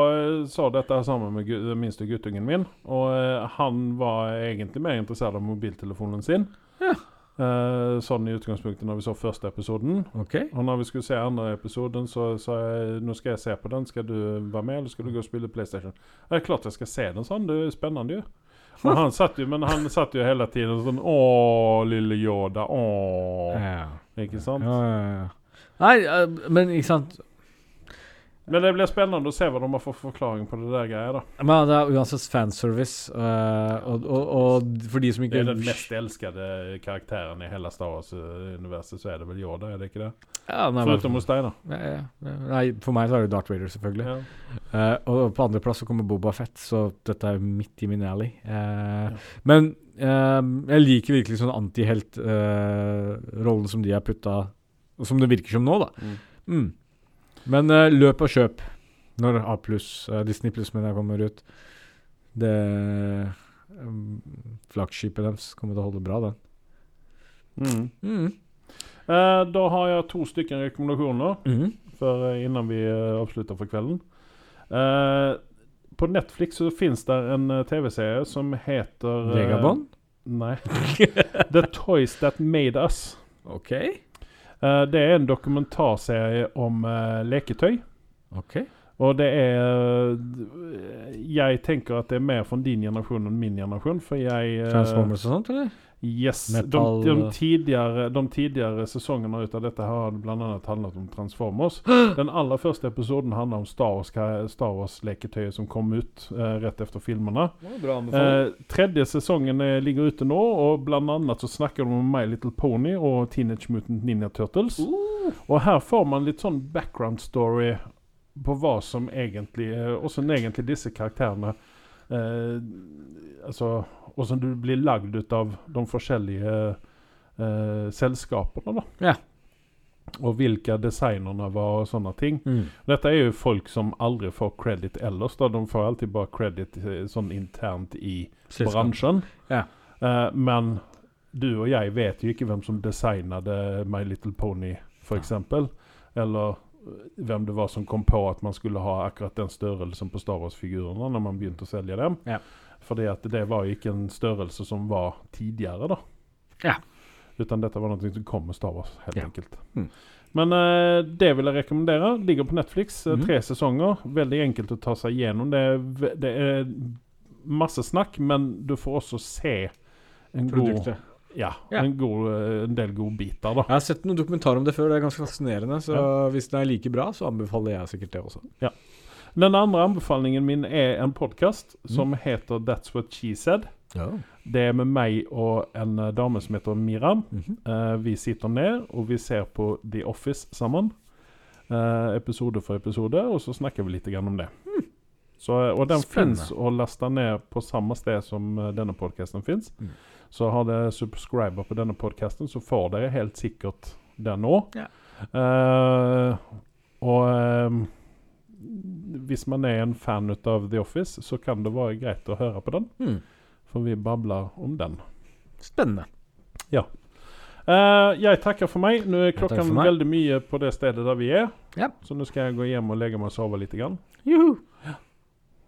så dette sammen med den minste guttungen min. Og eh, han var egentlig mer interessert av mobiltelefonen sin. Ja. Uh, sånn i utgangspunktet når vi så første episoden. Okay. Og når vi skulle se andre episoden, så sa jeg nå skal jeg se på den. Skal du være med, eller skal du gå og spille PlayStation? Det er klart jeg skal se den sånn. Det er spennende, jo. Og han satt jo, men han satt jo hele tiden sånn Å, lille Yoda. Å. Ja. Ikke sant? Ja, ja, ja. Nei, eh, men ikke sant Men det blir spennende å se hva de har for forklaring på det der greia, da. Men det er uansett fanservice, eh, og, og, og for de som ikke Det er den mest elskede karakteren i hele Star Wars-universet, så er det vel Yoda, er det ikke det? ja, nei, Foruten hos deg, da. ja, ja. Nei, for meg så er det Darth Vader, selvfølgelig. Ja. Uh, og på andreplass så kommer Boba Fett, så dette er midt i min alley. Eh, Men jeg liker virkelig sånn antihelt-rollen som de har putta Som det virker som nå, da. Mm. Mm. Men uh, løp og kjøp når A uh, Disney pluss mener jeg kommer ut. Det um, Flaggskipet deres kommer til å holde bra, den. Mm. Mm. Uh, da har jeg to stykker rekommendasjoner mm. eh, innan vi avslutter for kvelden. På Netflix så finnes det en TV-serie som heter Vegabond? Nei. The Toys That Made Us. OK. Eh, det er en dokumentarserie om eh, leketøy. Okay. Og det er eh, Jeg tenker at det er mer fra din generasjon enn min generasjon, for jeg Transformers og sånt, eller? Yes. De, Metal- de, tidligere, de tidligere sesongene ut av dette har annet handlet om Transformers. Den aller første episoden handler om Star Wars- Star Wars-leketøyet som kom ut eh, rett etter filmene. Eh, tredje sesongen eh, ligger ute nå, og annet så snakker de om My Little Pony og Teenage Mutant Ninja Turtles. Og her får man litt sånn background story på hva som egentlig eh, Hvordan egentlig disse karakterene eh, Altså som du blir lagd ut av de forskjellige eh, selskapene, da. Ja. Og hvilke designerne var og sånne ting. Mm. Dette er jo folk som aldri får credit ellers. da De får alltid bare credit eh, sånn internt i Selskap. bransjen. Ja. Eh, men du og jeg vet jo ikke hvem som designet My Little Pony, f.eks. Eller eh, hvem det var som kom på at man skulle ha akkurat den størrelsen på Star Wars-figurene når man begynte å selge dem. Ja. Fordi at det var jo ikke en størrelse som var tidligere, da. Ja. Utan dette var noe som kom med Star Wars, helt Ja. enkelt. Mm. Men eh, det vil jeg rekommendere. Ligger på Netflix. eh, Mhm. Tre sesonger. Veldig enkelt å ta seg gjennom. Det er, det er masse snakk, men du får også se en god Produktet. ja, Ja. En, god, eh, en del godbiter, da. Jeg har sett noen dokumentarer om det før, det er ganske fascinerende. Så hvis den er like bra, så anbefaler jeg sikkert det også. Den andre anbefalingen min er en podkast Mm. som heter That's What She Said. Det er med meg og en eh, dame som heter Miram. Mm -hmm. uh, vi sitter ned og vi ser på The Office sammen. Uh, episode for episode, og så snakker vi litt om det. Så, og den fins å laste ned på samme sted som denne podkasten fins. Mm. Så har dere subscriber på denne podkasten, så får dere helt sikkert den nå. Ja. Uh, og hvis man er en fan av The Office, så kan det være greit å høre på den. Mm. For vi babler om den. Spennende. Eh, jeg takker for meg. Nå er klokken veldig mye på det stedet der vi er. Ja. Så nå skal jeg gå hjem og legge meg og sove litt. Grann. Juhu.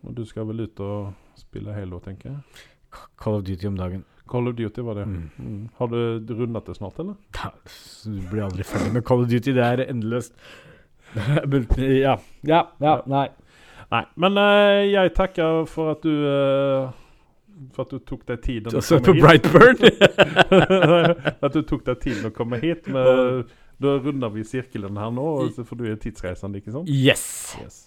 Og du skal vel ut og spille Halo, tenker jeg. Call of Duty om dagen. Call of Duty var det. Mm. Mm. Har du rundet det snart, eller? Ja, Du blir aldri ferdig med Call of Duty, det er endeløst. Ja. Ja, ja, nei. Nei. Men uh, jeg takker for at du uh, For at du tok deg tiden sett på Brightburn? at du tok deg tiden å komme hit. Men, da runder vi sirkelen her nå, for du er tidsreisende, ikke sant? yes! Yes.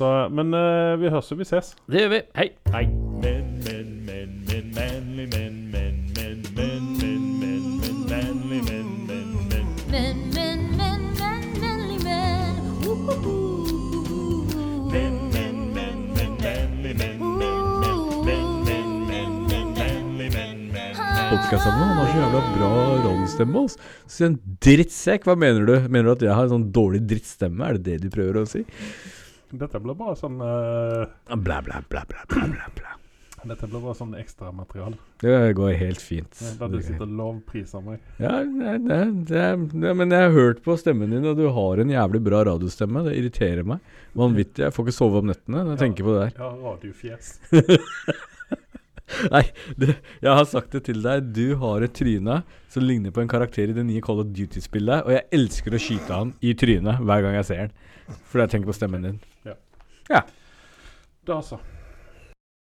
Så, men uh, vi høres og vi ses. Det gjør vi. Hei. Hei. Men, men, men, men, men, men, men, sammen. Han har så jævla bra radiostemme. Altså. Så en drittsekk. Hva mener du? Mener du at jeg har en sånn dårlig drittstemme? Er det det du prøver å si? Dette blir bare sånn uh... Bla, bla, bla, bla, bla, bla, bla. Dette blir bare sånn ekstramateriale. Det går helt fint. Da du sitter og lovpriser meg. Ja, det, det, det, det, men jeg har hørt på stemmen din, og du har en jævlig bra radiostemme. Det irriterer meg vanvittig. Jeg får ikke sove om nettene når jeg tenker på det der. Ja, radiofjes. Nei, det, jeg har sagt det til deg. Du har et tryne som ligner på en karakter i det nye Call of Duty-spillet, og jeg elsker å skyte han i trynet hver gang jeg ser han. Fordi jeg tenker på stemmen din. Ja Da så.